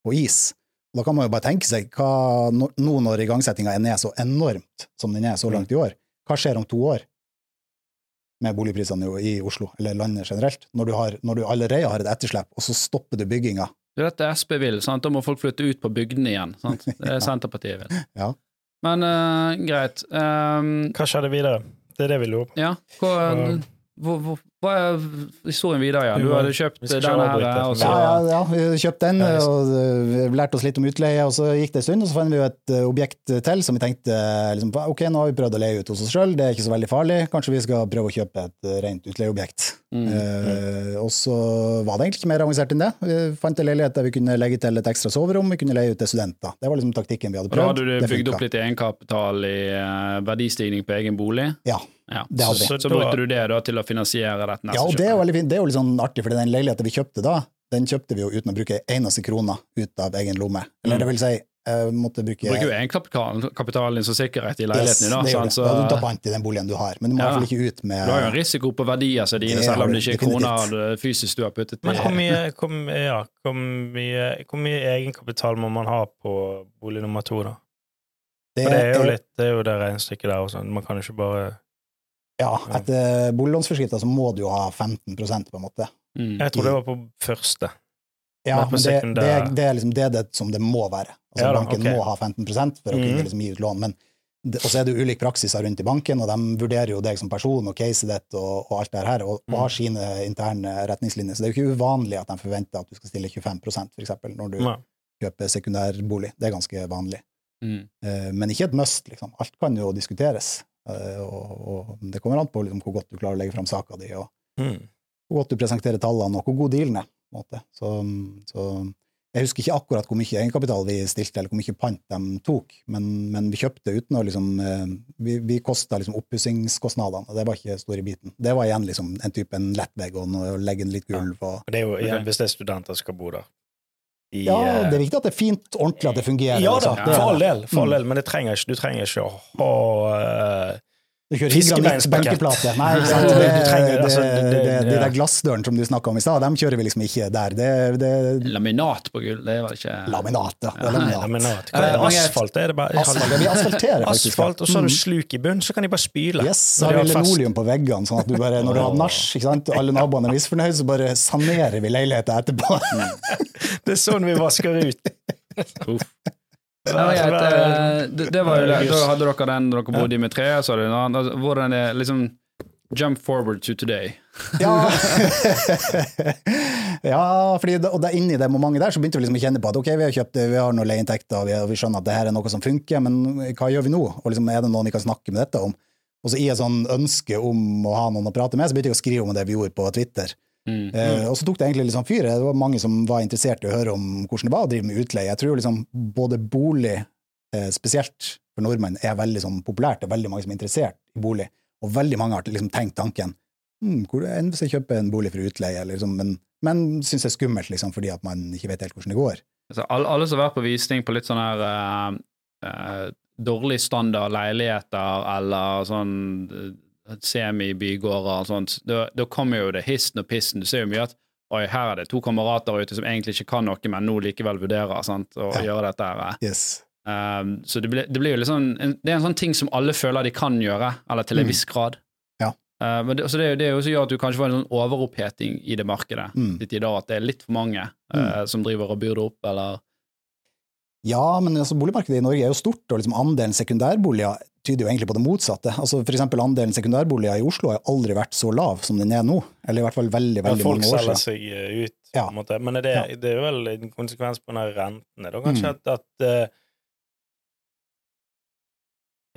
på is. Og da kan man jo bare tenke seg, hva, nå nå når igangsettinga er ned så enormt som den er så langt i år, hva skjer om to år med boligprisene i Oslo, eller landet generelt? Når du, har, når du allerede har et etterslep, og så stopper du bygginga. Det er dette Sp vil. Sant? Da må folk flytte ut på bygdene igjen. Sant? Det er Ja. Senterpartiet vil. Ja. Men uh, greit. Um, hva skjedde videre? Det er det vi lurer på. ja, hva, hvor, hvor, hva er historien videre Ja? Du hadde kjøpt denne her, Også. Ja, ja, ja, vi kjøpte den og uh, lærte oss litt om utleie, og så gikk det en stund, og så fant vi jo et uh, objekt til som vi tenkte liksom, ok, nå har vi prøvd å leie ut hos oss sjøl, det er ikke så veldig farlig, kanskje vi skal prøve å kjøpe et rent utleieobjekt. Mm. Uh, og så var det egentlig ikke mer avansert enn det. Vi fant en leilighet der vi kunne legge til et ekstra soverom, vi kunne leie ut til studenter. Det var liksom taktikken vi hadde Og da hadde du Det bygd opp litt egenkapital i eh, verdistigning på egen bolig? Ja, Ja. hadde. Så, så brukte du det da til å finansiere dette neste Ja, og det er jo veldig fint. Det er jo litt sånn artig, for den leiligheten vi kjøpte da, den kjøpte vi jo uten å bruke eneste krone ut av egen lomme. Eller Mm. det vil si, måtte bruke Du bruker jo egenkapitalen din som sikkerhet i leiligheten din, da. sant? Så, Ja, du tar pant i den boligen du har, men du må Ja. iallfall ikke ut med du har jo en risiko på verdier som dine, selv om det ikke er kroner fysisk du har puttet Men hvor mye, hvor, ja, hvor, mye, hvor mye egenkapital må man ha på bolig nummer to, da? det For det er jo litt, det er jo det regnestykket der også. Man kan jo ikke bare Ja, etter boliglånsforskrifta så må du jo ha 15% på en måte. Mm. Jeg tror det var på første. Ja, Men men det, det, er- det er liksom det, det som det må være. Altså Ja da, Banken okay. må ha 15 for å kunne Mhm. liksom gi ut lån. Men og så er det jo ulik praksiser rundt i banken, og de vurderer jo deg som person og caset ditt og, og alt det her, og, og har sine interne retningslinjer. Så det er jo ikke uvanlig at de forventer at du skal stille 25% for eksempel, når du Nei. kjøper sekundærbolig. Det er ganske vanlig. Mm. Eh, Men ikke et must, liksom. Alt kan jo diskuteres. Eh, Og, og det kommer an på liksom, hvor godt du klarer å legge fram saka di, og Mm. hvor godt du presenterer tallene, og hvor god dealen er. på en måte. Så, så jeg husker ikke akkurat hvor mye egenkapital vi stilte, eller hvor mye pant de tok, men, men vi kjøpte uten å liksom eh, Vi, vi kosta liksom oppussingskostnadene, og det var ikke store biten. Det var igjen liksom en type en lettvegg og å legge inn litt gulv og ja. det er jo igjen, hvis det er studenter som skal bo der. I, Ja, eh, det er viktig at det er fint, ordentlig, at det fungerer. Ja da, liksom. For all del, for all Mm. del, men det trenger ikke, du trenger ikke å ha eh, Du kjører ikke Fiskebeinspakett. Nei, ikke sant? du Det, trenger- det, altså, det, det- det, de der glassdøren som du snakka om i stad, dem kjører vi liksom ikke der. Det, det Laminat på gull, det var ikke Laminat, ja. Det er laminat. laminat. Hva Eh, er det? asfalt? Er det bare Asfalt. Ja, vi asfalterer faktisk. Asfalt, og så har du Mm. sluk i bunnen, så kan de bare spyle. Yes, så har vi linoleum på veggene, sånn at du bare, når du har nach, alle naboene er misfornøyd, så bare sanerer vi leiligheten etterpå. Det er sånn vi vasker ut. Uff. Eh, det, det var jo det. Da hadde dere den dere bodde i med tre, så hadde dere en annen. Altså, Hvordan er liksom Jump forward to today. Ja, ja fordi det, og det, inni det momentet der så begynte vi liksom å kjenne på at ok, vi har kjøpt, vi har noen leieinntekter, og vi, vi skjønner at det her er noe som funker, men hva gjør vi nå? Og liksom, er det noen vi kan snakke med dette om? Og så i et sånn ønske om å ha noen å prate med, så begynte jeg å skrive om det vi gjorde på Twitter. Mm. Eh, og så tok det egentlig sånn fyr. Det var mange som var interessert i å høre om hvordan det var å drive med utleie. Jeg tror liksom både bolig, eh, spesielt for nordmenn, er veldig sånn populært. Det er veldig mange som er interessert i bolig. Og veldig mange har liksom tenkt tanken hm, hvor enn hvis jeg kjøper en bolig for utleie, eller liksom, men, men syns det er skummelt liksom, fordi at man ikke vet helt hvordan det går. Altså, alle, alle som har vært på visning på litt sånn her uh, dårlig standard leiligheter eller sånn uh, semibygårder og sånt, da, da kommer jo det histen og pissen. Du ser jo mye at oi, her er det to kamerater ute som egentlig ikke kan noe, men nå likevel vurderer sant, å Ja. gjøre dette her. eh. Yes. Um, så det blir, det blir jo litt sånn en, Det er en sånn ting som alle føler de kan gjøre, eller til en Mm. viss grad. Ja. Uh, men det, så det, det er jo som gjør at du kanskje får en sånn overoppheting i det markedet Mm. i dag, at det er litt for mange uh, som driver og byr det opp, eller Ja, men altså, boligmarkedet i Norge er jo stort, og liksom andelen sekundærboliger tyder jo egentlig på det motsatte. Altså, for eksempel andelen sekundærboliger i Oslo har aldri vært så lav som den er nå. Eller i hvert fall veldig, veldig mange år siden. Folk selger seg eh, ut, Ja. på en måte. Men det, Ja. det er vel en konsekvens på denne rentene, da, kanskje, Mm. at, at eh,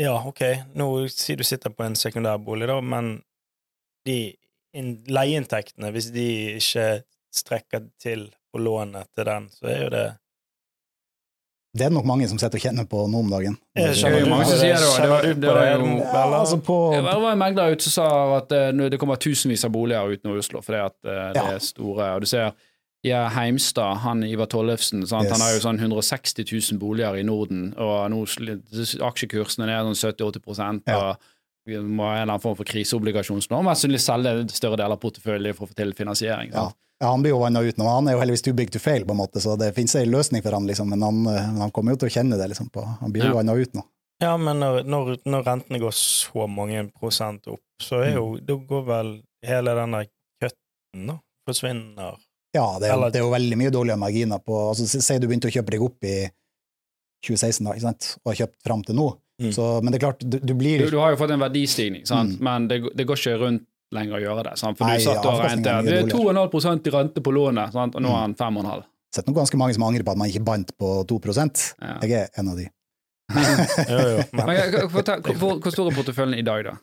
Ja, ok, nå sier du sitter på en sekundærbolig, da, men de inn- leieinntektene, hvis de ikke strekker til på lånet til den, så er jo det Det er nok mange som sitter og kjenner på nå om dagen. Det er skjønner jo du mange som sier det, det var- det var det, jo- Ja, altså på, Det var en megler ute som sa at eh, det kommer tusenvis av boliger utenfor Oslo fordi at eh, det Ja. er store Og du ser ja, Heimstad, han Ivar Tollefsen, sant? Yes. han har jo sånn 160 000 boliger i Norden, og nå aksjekursene er sånn 70-80 Ja. og vi må ha en eller annen form for kriseobligasjonsnorm. Mest sannsynlig selge større deler av porteføljen for å få til finansiering. Sant? ja, han blir jo vanna ut nå. Han er jo heldigvis too big to fail, på en måte, så det finnes ei løsning for han, liksom, men han, eh, han kommer jo til å kjenne det. Liksom, på, han blir jo Ja. vanna ut nå. Ja, men når, når, når rentene går så mange prosent opp, så er jo, da går vel hele denne køtten, da, forsvinner. Ja, det er, Eller- det er jo veldig mye dårligere marginer på altså, si du begynte å kjøpe deg opp i 2016, da, ikke sant? og har kjøpt fram til nå. Mm. Så, men det er klart, du, du blir Du, du har jo fått en verdistigning, sant? Mm. men det, det går ikke rundt lenger å gjøre det. Sant? For Nei, du satt og regnet det er 2,5 i rente på lånet, sant? og nå er han 5,5. Sett nok ganske mange som angrer på at man ikke bandt på 2 Ja. Jeg er en av de. Jo, jo. Men, Men, hvor, hvor stor er porteføljen i dag, da?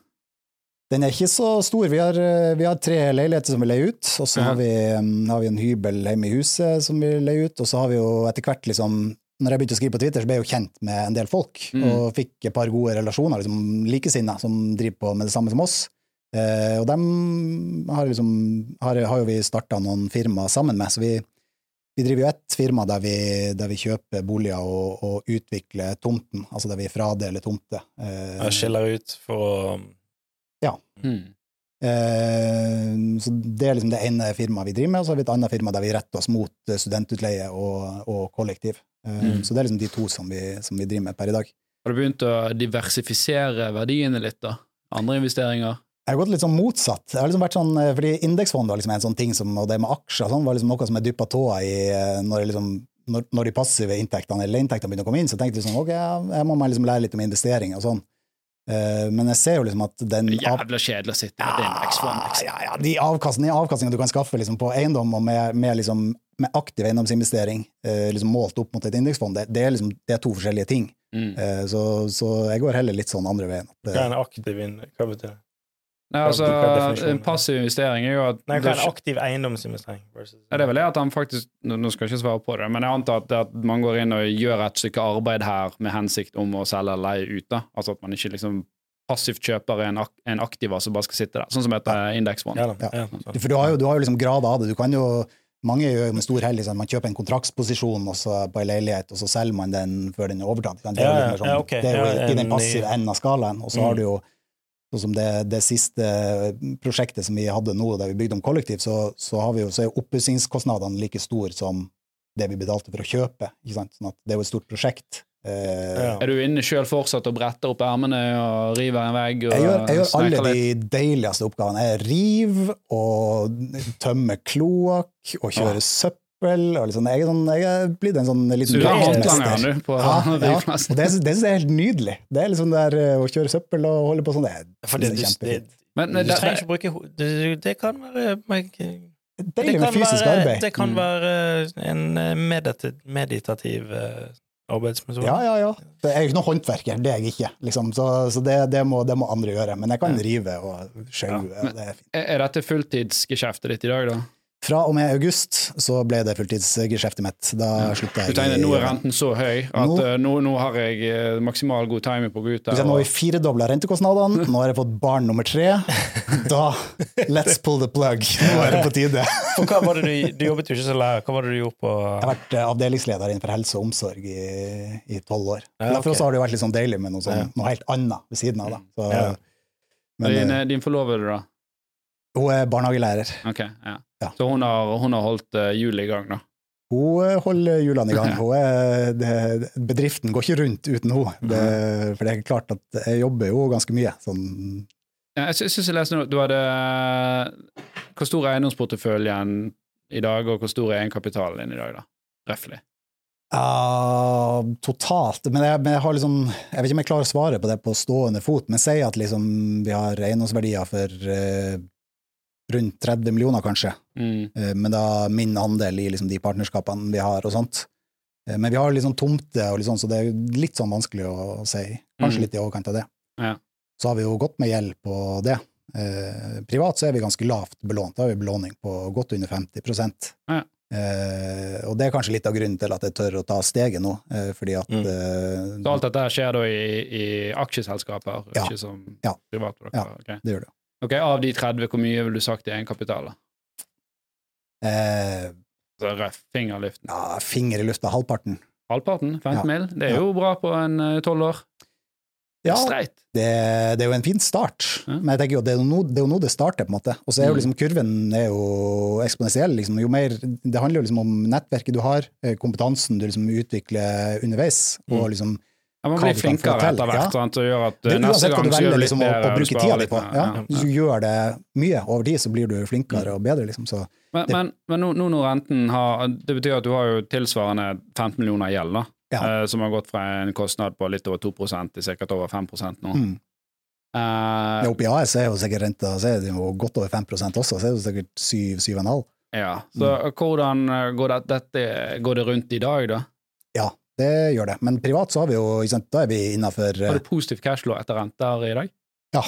Den er ikke så stor. Vi har, eh, vi har tre leiligheter som vi leier ut, og så Ja. har, vi, mm, har vi en hybel hjemme i huset som vi leier ut, og så har vi jo etter hvert liksom når jeg begynte å skrive på Twitter, så ble jeg jo kjent med en del folk, Mm. og fikk et par gode relasjoner, liksom likesinnede, som driver på med det samme som oss. Eh, og dem har, liksom, har, har jo vi starta noen firmaer sammen med, så vi, vi driver jo ett firma der vi, der vi kjøper boliger og, og utvikler tomten, altså der vi fradeler tomter. Eh, jeg skiller ut for å Mm. Eh, så Det er liksom det ene firmaet vi driver med, og så har vi et annet firma der vi retter oss mot studentutleie og, og kollektiv. Eh, Mm. Så det er liksom de to som vi, som vi driver med per i dag. Har du begynt å diversifisere verdiene litt, da? Andre investeringer? Jeg har gått litt sånn motsatt. Jeg har liksom vært sånn, eh, fordi Indeksfond var liksom en sånn ting som, og det med aksjer sånn, var liksom noe som jeg dyppa tåa i eh, når, liksom, når, når de passive inntektene eller inntektene begynte å komme inn. Så tenkte jeg sånn, ok, jeg må meg liksom lære litt om investering og sånn. Eh, Men jeg ser jo liksom at den Jævla kjedelig å sitte med et indeksfond. liksom. Ja, ja, de avkastningene avkastninger du kan skaffe liksom, på eiendom og med, med, liksom, med aktiv eiendomsinvestering liksom, målt opp mot et indeksfond, det, det, er liksom, det er to forskjellige ting. Mm. Eh, så, så jeg går heller litt sånn andre veien. Hva er en aktiv inn... Hva betyr det? Nei, altså, en passiv investering er jo at Nei, hva er en aktiv eiendomsinvestering? versus- ja, det er vel det at han faktisk Nå skal jeg ikke svare på det, men jeg antar at, det at man går inn og gjør et stykke arbeid her med hensikt om å selge eller leie ut. da. Altså at man ikke liksom passivt kjøper en, ak en aktiva som bare skal sitte der, sånn som heter indeksfond. Ja, Ja. ja. For du har, jo, du har jo liksom grader av det. Du kan jo, mange gjør med stor hell liksom, man kjøper en kontraktsposisjon på en leilighet, og så selger man den før den er overtatt. Det er, jo mer sånn, ja, ok. det er jo Ja, i den en- passive enden av skalaen. Og så Mm. har du jo sånn som det, det siste prosjektet som vi hadde nå, der vi bygde om kollektiv, så, så, har vi jo, så er oppussingskostnadene like store som det vi betalte for å kjøpe. Ikke sant? Sånn at det er jo et stort prosjekt. Eh, Ja. Er du inne sjøl fortsatt og bretter opp ermene og river en vegg? Og Jeg gjør, jeg gjør alle litt. de deiligste oppgavene. Jeg river og tømmer kloakk og kjører søppel. Og liksom. jeg, er sånn, jeg er blitt en sånn Så liten du har håndlangeren, du, Ja, ja. Og det, det synes jeg er helt nydelig. Det er liksom der eh, å kjøre søppel og holde på sånn, det er, det, det er det, det, kjempefint. Men, du det, trenger ikke bruke hodet. det, kan være det Deilig med kan fysisk være, arbeid. Det kan Mm. være en eh, meditativ, meditativ eh, arbeidsmetode. Ja, ja, ja. Jeg er jo ikke noen håndverker, det er jeg ikke. Liksom. Så, så det, det, må, det må andre gjøre. Men jeg kan rive og men- er fint. er er dette fulltidsgeskjeftet ditt i dag, da? Fra og med august så ble det fulltidsgeskjeftet mitt. Da Ja. slutta Du jeg. tenker, nå er renten så høy at Nå- eh, nå, nå har jeg eh, maksimal god timing på å gå ut der. nå har vi firedobla rentekostnadene, nå har jeg fått barn nummer tre. Da let's pull the plug. Nå er det på tide. For hva var det du, du jobbet jo ikke som lærer. Hva var det du gjorde på Jeg har vært eh, avdelingsleder innenfor helse og omsorg i i tolv år. Ja, Derfor ok. også har det jo vært litt sånn deilig med noe, sånn, noe helt annet ved siden av. Da. Så, Ja. Men din, din forlovede, da? hun er barnehagelærer. Ok, ja. Ja. Så hun har, hun har holdt uh, hjulet i gang, da? Hun eh, holder hjulene i gang. Er, det, bedriften går ikke rundt uten henne. Det, for det er klart at jeg jobber jo ganske mye. Sånn, Ja, Jeg sy- syns jeg leste noe Du hadde Hvor stor er eiendomsporteføljen i dag, og hvor stor er egenkapitalen din i dag, da? Røftlig. Uh, totalt. Men jeg, men jeg har liksom Jeg vet ikke om jeg klarer å svare på det på stående fot, men si at liksom vi har eiendomsverdier for eh, rundt 30 millioner, kanskje. Mm. Eh, men da min andel i liksom de partnerskapene vi har og sånt. Eh, men vi har liksom tomter, og liksom, så det er litt sånn vanskelig å si. Kanskje Mm. litt i overkant av det. Ja. Så har vi jo gått med gjeld på det. Eh, privat så er vi ganske lavt belånt. Da har vi belåning på godt under 50 Ja. Eh, og det er kanskje litt av grunnen til at jeg tør å ta steget nå, eh, fordi at Mm. eh, Så alt dette skjer da i, i aksjeselskaper, Ja. ikke som Ja. privat? dere? Ja. okay. Det gjør det. Ok, Av de 30, hvor mye vil du sagt i egenkapital? Eh, Så røff finger i luften. ja, finger i lufta, halvparten. Halvparten? 15 Ja. mil? Det er Ja. jo bra på en tolv år. Ja, det, det er jo en fin start, Ja. men jeg tenker jo det er jo nå det, nå det starter, på en måte. Og så er jo Mm. liksom kurven er jo eksponentiell. Liksom. Jo mer, det handler jo liksom om nettverket du har, eh, kompetansen du liksom utvikler underveis, Mm. og liksom Ja, man blir du flinkere etter hvert, ja. sant, og gjør at det eh, er neste gang du så gjør du litt liksom, å, bedre, og du tida di litt på. Ja. Ja, du gjør det mye over tid, så blir du flinkere og bedre, liksom. Så Men, Det- men, men nå, nå når renten har Det betyr at du har jo tilsvarende 15 millioner i gjeld, da. Ja. eh, som har gått fra en kostnad på litt over 2 til sikkert over 5 nå. mm. Uh, Ja, Oppe i AS er jo sikkert renta så er det jo godt over 5 også, så er det jo sikkert 7-7,5. ja. Så hvordan eh, går det, dette, går det rundt i dag, da? Ja, det gjør det. Men privat så har vi jo, da er vi innafor Har du positiv cashflow etter renter i dag? Ja,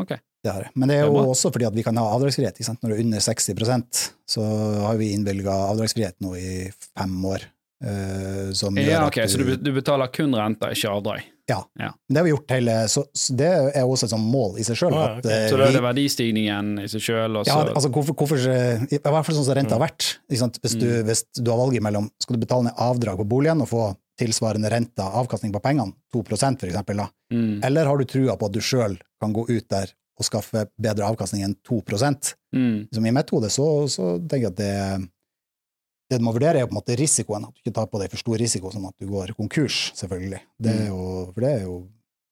Ok. det har jeg. Men det er Det er jo bra. også fordi at vi kan ha avdragsfrihet. Ikke sant? Når det er under 60% så har vi innvilga avdragsfrihet nå i fem år. Uh, som gjør Ja, at ok, Så du, du betaler kun renter, ikke avdrag? Men det har vi gjort hele Så, så det er også et sånt mål i seg sjøl. Ah, okay. Så da er det verdistigningen i seg sjøl, Ja, altså hvorfor, hvorfor I hvert fall sånn som renta har vært. Ikke sant? Hvis, du, Mm. hvis du har valget mellom Skal du betale ned avdrag på boligen og få tilsvarende renta, avkastning på pengene, 2 for eksempel, da. mm, eller har du trua på at du sjøl kan gå ut der og skaffe bedre avkastning enn 2 mm, Som I mitt hode så, så tenker jeg at det det du må vurdere, er på en måte risikoen. At du ikke tar på deg for stor risiko, sånn at du går konkurs, selvfølgelig. Det er jo, for det er jo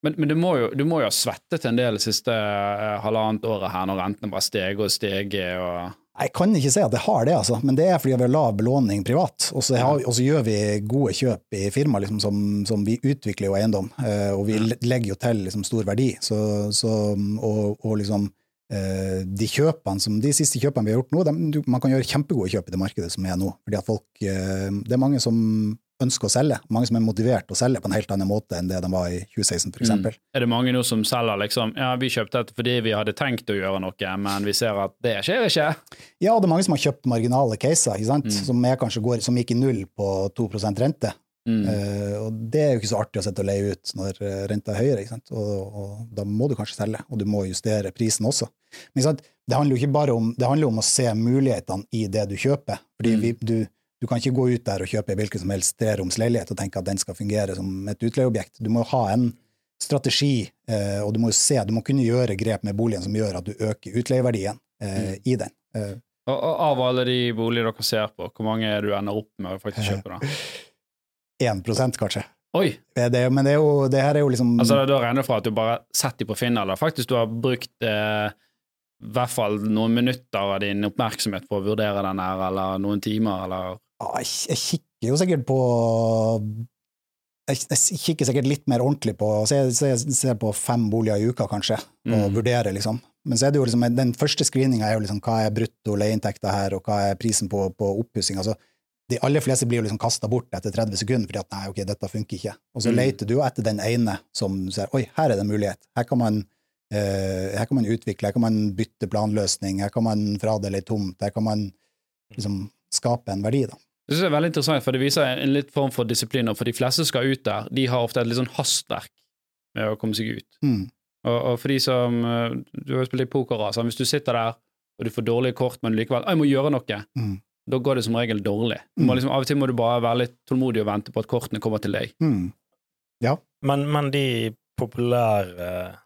Men, men du, må jo, du må jo ha svettet en del det siste eh, halvannet året her, når rentene bare steg og steg. Og... Jeg kan ikke si at jeg har det, altså, men det er fordi vi har lav belåning privat. Og så har og så gjør vi gode kjøp i firma, liksom, som, som vi utvikler jo eiendom. eh, og vi legger jo til liksom, stor verdi. Så, så, og, og liksom eh, de kjøpene som, de siste kjøpene vi har gjort nå, de, man kan gjøre kjempegode kjøp i det markedet som er nå. Fordi at folk, eh, Det er mange som ønsker å selge. Mange som er motivert til å selge på en helt annen måte enn det de var i 2016, for eksempel. Er det mange nå som selger liksom Ja, vi kjøpte dette fordi vi hadde tenkt å gjøre noe, men vi ser at det skjer ikke? Ja, det er mange som har kjøpt marginale caser, ikke sant? Mm. Som, er kanskje går, som gikk i null på 2 rente. Mm. Uh, og det er jo ikke så artig å sette og leie ut når eh, renta er høyere, ikke sant? Og, og da må du kanskje selge, og du må justere prisen også. Men ikke sant? det handler jo ikke bare om, det handler om å se mulighetene i det du kjøper. Fordi Mm. vi, du, du kan ikke gå ut der og kjøpe en hvilken som helst treroms leilighet og tenke at den skal fungere som et utleieobjekt. Du må ha en strategi, eh, og du må se, du må kunne gjøre grep med boligen som gjør at du øker utleieverdien eh, Mm. i den. Eh, Og, og av alle de boliger dere ser på, hvor mange er du ender opp med å faktisk kjøpe? da? 1 kanskje. Oi! Det, men det, er jo, det her er jo liksom Altså Da regner du fra at du bare setter dem på Finn, eller faktisk du har brukt eh, i hvert fall noen minutter av din oppmerksomhet på å vurdere den her, eller noen timer, eller jeg, jeg kikker jo sikkert på jeg, jeg kikker sikkert litt mer ordentlig på Så jeg ser på fem boliger i uka, kanskje, og Mm. vurderer, liksom. Men så er det jo liksom, den første screeninga er jo liksom hva er brutto leieinntekta her, og hva er prisen på, på oppussing. Altså, de aller fleste blir jo liksom kasta bort etter 30 sekunder fordi at nei, ok, dette funker ikke. Og så Mm. leter du jo etter den ene som ser oi, her er det en mulighet. Her kan man eh, her kan man utvikle, her kan man bytte planløsning, her kan man fradele ei tomt, her kan man liksom skape en verdi, da. Det synes jeg er veldig interessant, for det viser en litt form for disiplin. For de fleste som skal ut der, de har ofte et litt sånn hastverk med å komme seg ut. Mm. Og, og for de som eh, Du har jo spilt litt poker, altså. Hvis du sitter der og du får dårlige kort, men likevel 'Jeg må gjøre noe', Mm. da går det som regel dårlig. Du må Mm. liksom, av og til må du bare være litt tålmodig og vente på at kortene kommer til deg. Mm. Men, men de populære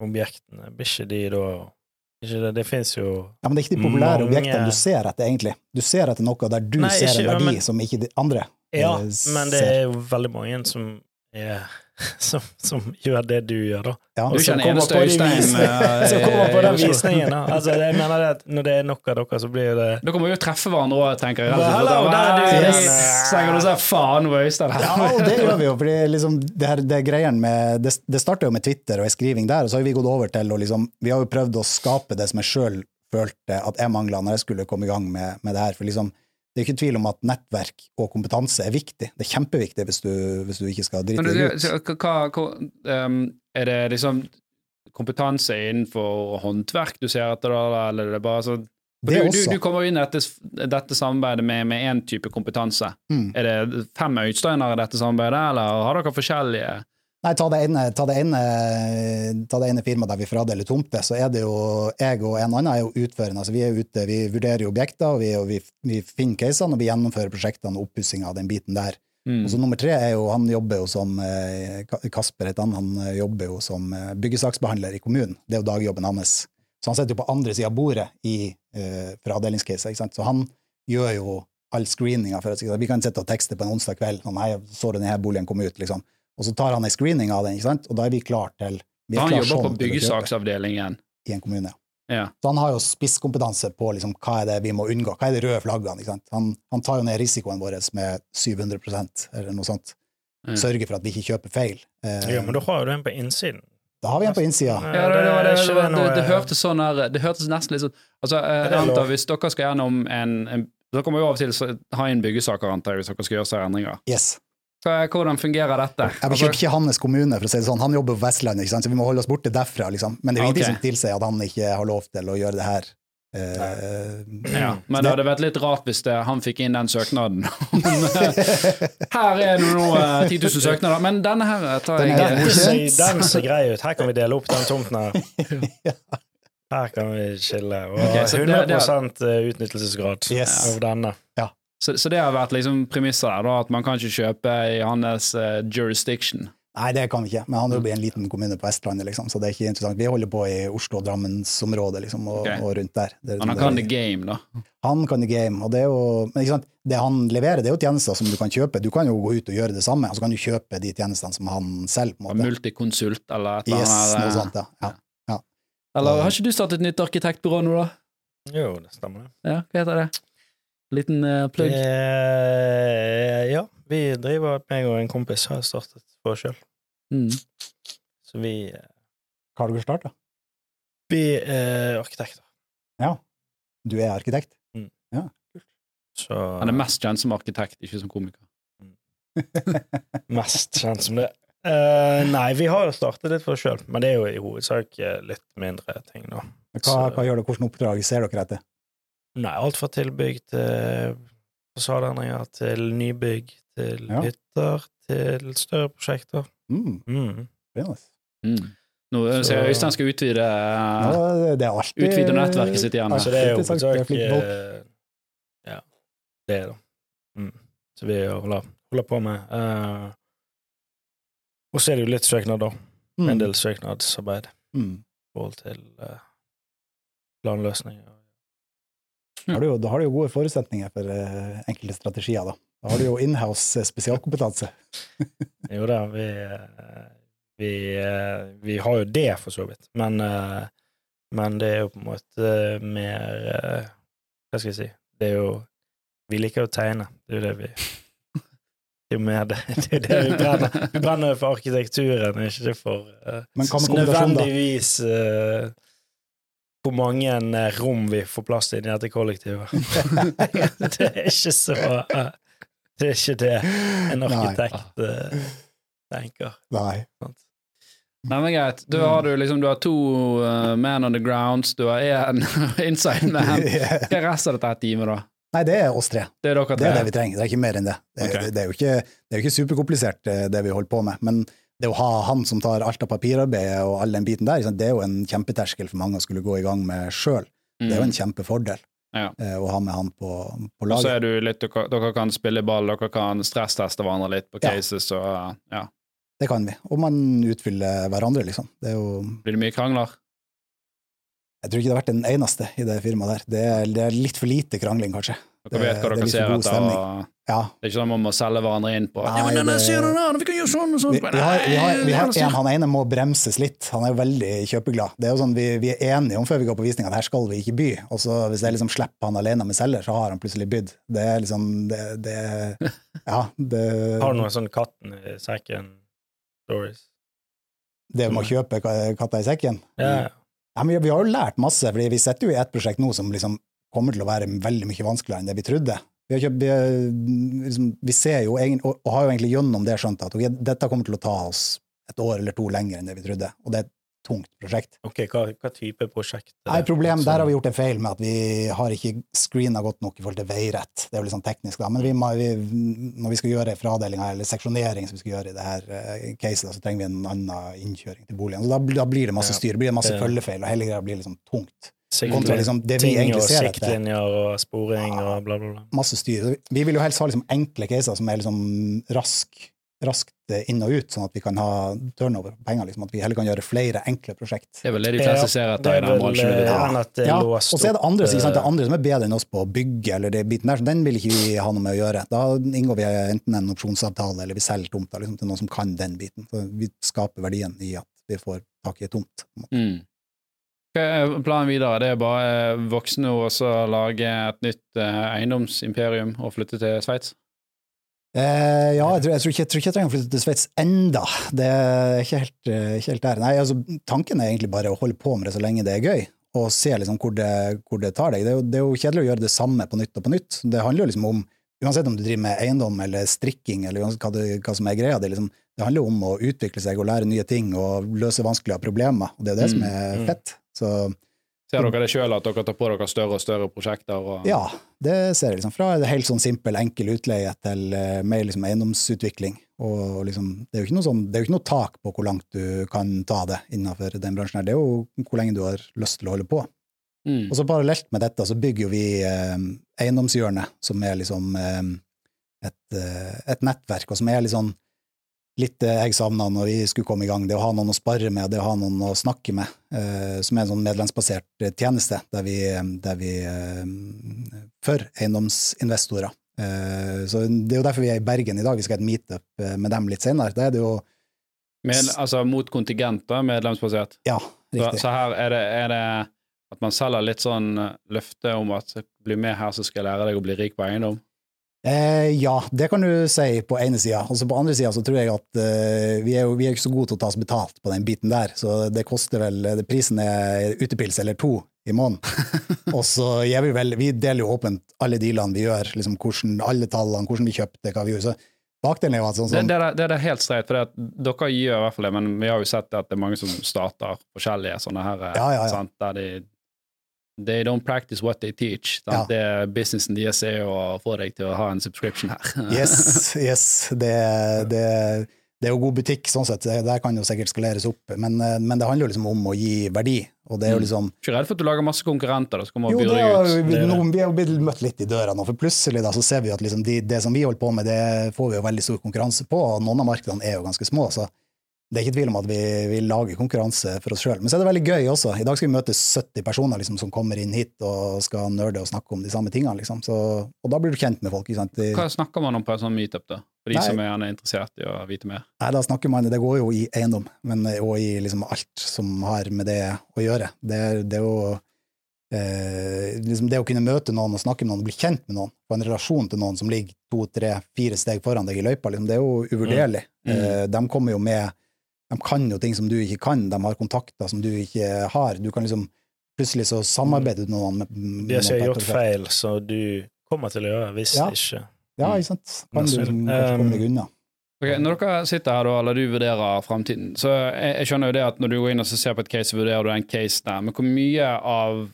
objektene, blir ikke de da det, det fins jo Ja, men det er ikke de populære Mange- objektene du ser etter, egentlig. Du ser etter noe der du Nei, ser ikke- en verdi men- som ikke de andre Ja, eh, men det ser. er jo veldig mange som er som, som gjør det du gjør, da. Ja. Du kommer eneste på Øystein, eh, Som kommer på den visningen, da. Altså, jeg mener det at når det er nok av dere, så blir det Da kommer vi jo treffe hverandre òg, tenker jeg. Bare, hello, der er du yes. Så tenker du sånn faen over Øystein her? Ja, det gjør vi jo, fordi liksom, det, her, det, greien med, det, det starta jo med Twitter og ei skriving der, og så har vi gått over til å liksom Vi har jo prøvd å skape det som jeg sjøl følte at jeg mangla når jeg skulle komme i gang med, med det her. For liksom, det er ikke tvil om at nettverk og kompetanse er viktig. Det er kjempeviktig hvis du, hvis du ikke skal drite deg ut. hva, um, er det liksom kompetanse innenfor håndverk du ser etter, da, eller er det bare sånn du, du, du kommer inn i dette, dette samarbeidet med med én type kompetanse. Mm. Er det fem Øysteiner i dette samarbeidet, eller har dere forskjellige Nei, ta det ene, ta det ene, ta det ene firmaet der vi fradeler tomter, så er det jo jeg og en annen er jo utførende. Altså, vi er ute, vi vurderer objekter, og vi, og vi, vi finner casene, og vi gjennomfører prosjektene og oppussinga av den biten der. mm. Og så nummer tre er jo, han jobber jo som eh, Kasper heter han, han eh, jobber jo som eh, byggesaksbehandler i kommunen. Det er jo dagjobben hans. Så han sitter jo på andre sida av bordet i, uh, for avdelingscaser, ikke sant. Så han gjør jo all screeninga for oss. Vi kan sitte og tekste på en onsdag kveld sånn, hei, så du denne boligen komme ut, liksom. Og så tar han en screening av den, ikke sant? og da er vi klar til vi er Han klar jobber sånn på byggesaksavdelingen. i en kommune. Ja. Så han har jo spisskompetanse på liksom, hva er det vi må unngå, hva er de røde flaggene. ikke sant? Han, han tar jo ned risikoen vår med 700% eller noe sånt. Mm. Sørger for at vi ikke kjøper feil. Eh, Ja, men da har jo du en på innsiden. Da har vi en på innsida. Ja, det, det, var det, det, det, det hørtes sånn her Det hørtes nesten litt sånn Altså, eh, antar hvis dere skal gjennom en, en Dere kommer jo av og til å ha inn byggesaker, antar jeg, hvis dere skal gjøre seg endringer. Yes. Hva- Hvordan fungerer dette? Jeg bekymrer ikke hans kommune, for å si det sånn. Han jobber på Vestlandet, så vi må holde oss borte derfra. Liksom. Men det er jo ingenting okay. som tilsier at han ikke har lov til å gjøre det her. Uh, Ja, men det hadde vært litt rart hvis det, han fikk inn den søknaden. her er det nå eh, 10 000 søknader, men denne her tar jeg er- Den ser, den ser grei ut. Her kan vi dele opp den tomten her. Her kan vi skille. Og okay, 100 det- 100 utnyttelsesgrad Yes. av denne. Så, så det har vært liksom premisset der, da, at man kan ikke kjøpe i hans uh, jurisdiction. Nei, det kan vi ikke, men han jobber i en liten kommune på Vestlandet, liksom, så det er ikke interessant. Vi holder på i Oslo- og Drammensområdet liksom, og, okay. og rundt der. Det, Men han kan the game, da. Han kan the game, og det er jo men ikke sant? Det han leverer, det er jo tjenester som du kan kjøpe. Du kan jo gå ut og gjøre det samme, og så kan du kjøpe de tjenestene som han selv. på en måte. Multiconsult eller et eller Yes, annet. noe eh, sånt, ja. ja. Eller har ikke du startet et nytt arkitektbyrå nå, da? Jo, det stemmer. Ja, hva heter det? Liten uh, plugg? Eh, ja, vi driver, meg og en kompis har startet for oss sjøl. Mm. Så vi, eh, Hva har dere starta? vi er arkitekter. Ja. Du er arkitekt? Så Han er mest kjent som arkitekt, ikke som komiker. mest kjent som det. Uh, nei, vi har jo startet litt for oss sjøl, men det er jo i hovedsak eh, litt mindre ting, nå. Hva, Så- hva gjør dere, Hvilke oppdrag ser dere etter? Nei, alt fra tilbygg til fasadeendringer, til nybygg, til Ja. hytter, til større prosjekter. Mm, Mm. Mm. Nå Så- ser jeg Øystein skal utvide eh, Ja, det er alltid Utvide nettverket sitt igjen. Altså, det er jo Alltid sagt, det er hovedsak flinke folk. eh, Ja, det er det. Mm. Så vi holder, holder på med uh, Og så er det jo litt søknad, da. Mm, En del søknadsarbeid mm. i forhold til uh, planløsninger. Da har du jo, har du jo gode forutsetninger for uh, enkelte strategier, da. Da har du jo inhouse eh, spesialkompetanse. Jo da, vi, eh, vi, vi har jo det, for så vidt. Men, men det er jo på en måte mer Hva skal jeg si? Det er jo Vi liker å tegne. Det er jo det vi Det er jo mer det, det, er det vi brenner. Vi brenner for arkitekturen, ikke for uh, nødvendigvis eh, hvor mange eh, rom vi får plass til i dette kollektivet. det er ikke så eh, Det er ikke det en arkitekt Nei. tenker. Nei. Nei, men greit. Da har du liksom Du har to uh, man on the grounds, du har én inside man. Hva er resten av dette teamet, da? Nei, det er oss tre. Det er dere Det er det vi trenger. Det er ikke mer enn det. Det, Ok. det, det, er, jo ikke, det er jo ikke superkomplisert, eh, det vi holder på med. Men det å ha han som tar alt av papirarbeidet og all den biten der, det er jo en kjempeterskel for mange å skulle gå i gang med sjøl. Det er jo en kjempefordel Ja. eh, å ha med han på, på Og så er du litt dere, dere kan spille ball, dere kan stressteste hverandre litt på Ja. cases og uh, ja. Det kan vi. Og man utfyller hverandre, liksom. Det er jo Blir det mye krangler? Jeg tror ikke det har vært den eneste i det firmaet der. Det er, det er litt for lite krangling, kanskje. Dere vet hva er dere ser etter, og Ja. det er ikke sånn man må selge hverandre inn på Nei, Ja, men denne det- den vi kan gjøre sånn og sånn. Vi, vi har, vi har, vi har en, han ene må bremses litt. Han er jo veldig kjøpeglad. Det er jo sånn, vi, vi er enige om før vi går på visning at her skal vi ikke by. Og så hvis jeg liksom slipper han alene med selger, så har han plutselig bydd. Det er liksom det, det Ja, det, Har du noe sånn katten i sekken-stories? det med å kjøpe ka- katta i sekken. Ja. Ja, men vi har jo lært masse, fordi vi sitter jo i et prosjekt nå som liksom kommer til å være veldig mye vanskeligere enn det vi trodde. Vi, kjøpt, vi, liksom, vi ser jo og, og har jo egentlig gjennom det skjønt at okay, dette kommer til å ta oss et år eller to lenger enn det vi trodde, og det er et tungt prosjekt. Ok, hva, hva type prosjekt? er Nei, det? problem, Altså, Der har vi gjort en feil med at vi har ikke screena godt nok i forhold til veirett. Det er jo litt sånn teknisk, da. Men vi må, vi, når vi skal gjøre fradelinga eller seksjonering som vi skal gjøre i det her uh, caset, så trenger vi en annen innkjøring til boligen. Så da, da blir det masse styr, det blir masse følgefeil, og hele greia blir liksom tungt. Kontra liksom det vi egentlig og ser etter. siktlinjer og sporing og bla, bla, bla. Masse styr. Vi vil jo helst ha liksom enkle caser som er liksom rask, raskt eh, inn og ut, sånn at vi kan ha turnover på penger. Liksom, at vi heller kan gjøre flere enkle prosjekt. Det er vel det de fleste ser det etter er vel eh, at det er Ja, og så er det andre, ikke sant? det eh, er andre som er bedre enn oss på å bygge, eller det biten der, så den vil ikke vi ha noe med å gjøre. Da inngår vi enten en opsjonsavtale, eller vi selger tomta liksom, til noen som kan den biten. Så vi skaper verdien i at vi får tak i tomt. på en måte. Mm. Hva er planen videre? Det er bare eh, voksne og så lage et nytt eh, eiendomsimperium og flytte til Sveits? Eh, ja, jeg tror, jeg, tror ikke, jeg tror ikke jeg trenger å flytte til Sveits enda. Det er ikke helt, eh, ikke helt der. Nei, altså, tanken er egentlig bare å holde på med det så lenge det er gøy, og se liksom hvor det, hvor det tar deg. Det er, jo, det er jo kjedelig å gjøre det samme på nytt og på nytt. Det handler jo liksom om, uansett om du driver med eiendom eller strikking, eller hva, det, hva som er greia, det, liksom, det handler jo om å utvikle seg og lære nye ting og løse vanskelige problemer, og det er det som er Mm. fett. Så Ser dere det sjøl, at dere tar på dere større og større prosjekter? Og... ja, det ser jeg liksom. Fra helt sånn simpel, enkel utleie til eh, mer liksom eiendomsutvikling. Og liksom, det er jo ikke noe, sånn, det er jo ikke noe tak på hvor langt du kan ta det innenfor den bransjen her. Det er jo hvor lenge du har lyst til å holde på. Mm. Og så parallelt med dette så bygger jo vi eh, eiendomshjørnet, som er liksom eh, et, eh, et nettverk, og som er litt sånn litt det jeg savna når vi skulle komme i gang, det å ha noen å spare med, det å ha noen å snakke med, eh, som er en sånn medlemsbasert eh, tjeneste, der vi, der vi eh, for eiendomsinvestorer. Så det er jo derfor vi er i Bergen i dag, vi skal ha et meetup med dem litt senere. Da er det jo Med, altså mot kontingenter, medlemsbasert. Ja, riktig. så her er det, er det at man selger litt sånn løfte om at bli med her, så skal jeg lære deg å bli rik på eiendom. Eh, ja, det kan du si på ene sida. Og på andre sida så tror jeg at eh, vi, er jo, vi er ikke så gode til å ta oss betalt på den biten der, så det koster vel det, Prisen er utepils eller to i måneden. og så gir vi vel Vi deler jo åpent alle dealene vi gjør, liksom hvordan, alle tallene, hvordan vi kjøpte, hva vi gjorde. Så bakdelen er jo at sånn, Det, sånn det, er- det er helt streit, for det dere gjør i hvert fall det, men vi har jo sett at det er mange som starter forskjellige sånne her, eh, Ja, ja, ja. Sant, der de They don't practice what they teach. Ja. Det er businessen deres er å få deg til å ha en subscription her. Yes, yes. Det, det, det er jo god butikk, sånn sett. Det Der kan jo sikkert skaleres opp. Men, men det handler jo liksom om å gi verdi, og det er jo Mm. liksom Ikke redd for at du lager masse konkurrenter da, som kommer og byr deg ut. det. nå- vi er jo blitt møtt litt i døra nå, for plutselig da, så ser vi at liksom de, det som vi holder på med, det får vi jo veldig stor konkurranse på, og noen av markedene er jo ganske små, så det er ikke tvil om at vi, vi lager konkurranse for oss sjøl. Men så er det veldig gøy også. I dag skal vi møte 70 personer liksom, som kommer inn hit og skal nerde og snakke om de samme tingene. Liksom. Så, og da blir du kjent med folk. De, Hva snakker man om på en sånn meetup, da? For de Nei. som er gjerne interessert i å vite mer. Nei, da snakker man, det går jo i eiendom, men eh, og i liksom alt som har med det å gjøre. Det, det er jo eh, liksom det å kunne møte noen og snakke med noen, og bli kjent med noen, få en relasjon til noen som ligger to, tre, fire steg foran deg i løypa, liksom, det er jo uvurderlig. Mm. Eh, de kommer jo med De kan jo ting som du ikke kan, de har kontakter som du ikke har. Du kan liksom Plutselig så samarbeider du med noen. Med, med De har ikke gjort feil, så du kommer til å gjøre hvis Ja. ikke. Ja, ikke sant. Kan du liksom kanskje komme deg Um, unna. Ok, Når dere sitter her eller du vurderer fremtiden, så jeg, jeg skjønner jo det at når du går inn og ser på et case, så vurderer du en case der, men hvor mye av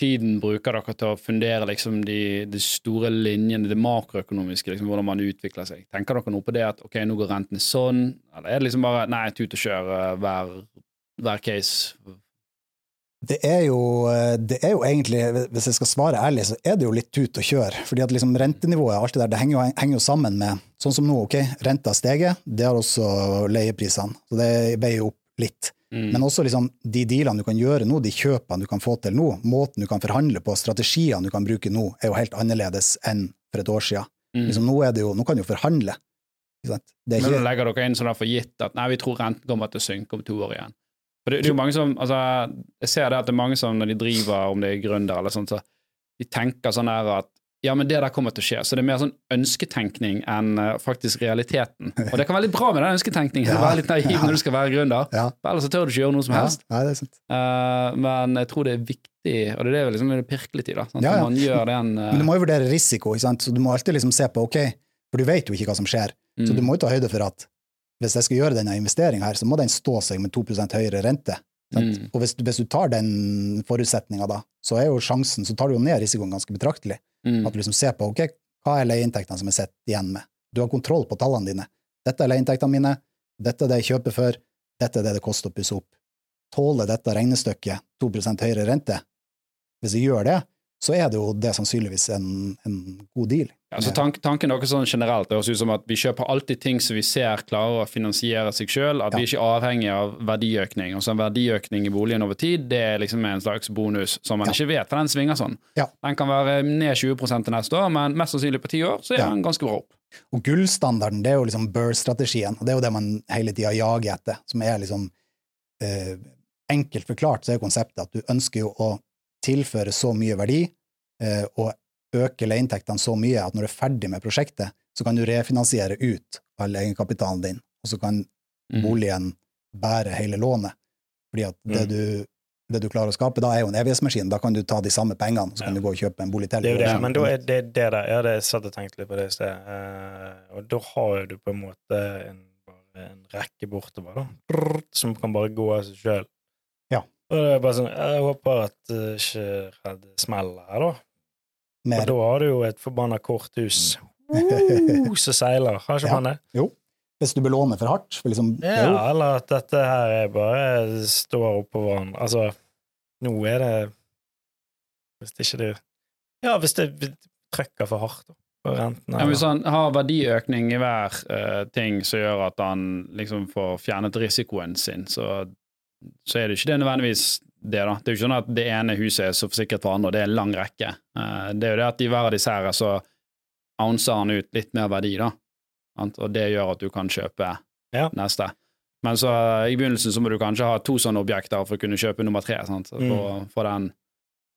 tiden bruker dere til å fundere liksom de, de store linjene, det makroøkonomiske, liksom hvordan man utvikler seg? Tenker dere noe på det at ok, nå går rentene sånn, eller er det liksom bare nei, tut og kjør eh, hver, hver case? Det er, jo, eh, det er jo egentlig, hvis jeg skal svare ærlig, så er det jo litt tut og kjør. Fordi at liksom rentenivået alt det der, det henger jo, henger jo sammen med Sånn som nå, ok, renta har steget, det har også leieprisene. Så det veier jo opp litt. Mm. Men også liksom de dealene du kan gjøre nå, de kjøpene du kan få til nå, måten du kan forhandle på, strategiene du kan bruke nå, er jo helt annerledes enn for et år siden. Mm. Liksom, nå, det jo, nå kan du jo forhandle. Ikke Men da legger dere inn sånn for gitt at nei, vi tror renten kommer til å synke om to år igjen? For det, det er jo mange som, altså, Jeg ser det at det er mange som når de driver, om det er gründer eller sånt, så de tenker sånn der at ja, men det der kommer til å skje. Så det er mer sånn ønsketenkning enn eh, faktisk realiteten. Og det kan være litt bra med den ønsketenkningen. Ja. Være litt naiv Ja. når du skal være gründer. ja, Ellers så tør du ikke gjøre noe som ja, helst. nei, det er sant. Eh, men jeg tror det er viktig, og det er det vi liksom vil pirke litt i, da. Sånn, Ja, ja. Man gjør den uh... Men du må jo vurdere risiko, ikke sant? så du må alltid liksom se på ok, for du vet jo ikke hva som skjer. Så du mm, må jo ta høyde for at hvis jeg skal gjøre denne investeringa her, så må den stå seg med 2% høyere rente. Mm. Og hvis, hvis du tar den forutsetninga da, så er jo sjansen, så tar du jo ned risikoen ganske betraktelig. mm, At du liksom ser på ok, hva er leieinntektene som jeg sitter igjen med. Du har kontroll på tallene dine. Dette er leieinntektene mine, dette er det jeg kjøper for, dette er det det koster å pusse opp. Tåler dette regnestykket 2% høyere rente? Hvis jeg gjør det, så er det jo det sannsynligvis en, en god deal. Ja, så tank, tanken deres sånn generelt det høres ut som at vi kjøper alltid ting som vi ser klarer å finansiere seg sjøl, at vi er ikke avhengig av verdiøkning. Og så en verdiøkning i boligen over tid, det er liksom en slags bonus som man Ja. ikke vet, for den svinger sånn. Ja. Den kan være ned 20 til neste år, men mest sannsynlig på ti år så er Ja. den ganske bra opp. Og gullstandarden, det er jo liksom Burr-strategien, og det er jo det man hele tida jager etter, som er liksom eh, Enkelt forklart så er konseptet at du ønsker jo å tilføre så mye verdi eh, og øke leieinntektene så mye at når du er ferdig med prosjektet, så kan du refinansiere ut all egenkapitalen din, og så kan mm. boligen bære hele lånet. Fordi at det, Mm. du, det du klarer å skape, da er jo en evighetsmaskin. Da kan du ta de samme pengene, så kan Ja. du gå og kjøpe en bolig til. Det er jo det, men da er det det der. Ja, det satt og tenkte litt på det i sted. Uh, og da har du på en måte en, en rekke bortover, da, som kan bare gå av seg sjøl. Ja. Og det er bare sånn Jeg håper at det ikke det smeller her, da. Mer. Og da har du jo et forbanna korthus uh, som seiler. Har ikke Ja. man det? Jo. Hvis du belåner for hardt. For liksom, Ja, jo, eller at dette her er bare står oppå hverandre. Altså, nå er det Hvis det ikke det Ja, hvis det trykker for hardt da, renten. Ja, hvis han har verdiøkning i hver uh, ting som gjør at han liksom får fjernet risikoen sin, så, så er det ikke det nødvendigvis det, da. Det er jo ikke sånn at det ene huset er så forsikret for andre, og det er en lang rekke. Eh, det er jo det at i hver av disse her så ouncer han ut litt mer verdi, da. Og det gjør at du kan kjøpe Ja. neste. Men så eh, i begynnelsen så må du kanskje ha to sånne objekter for å kunne kjøpe nummer tre, sant? For, Mm. for den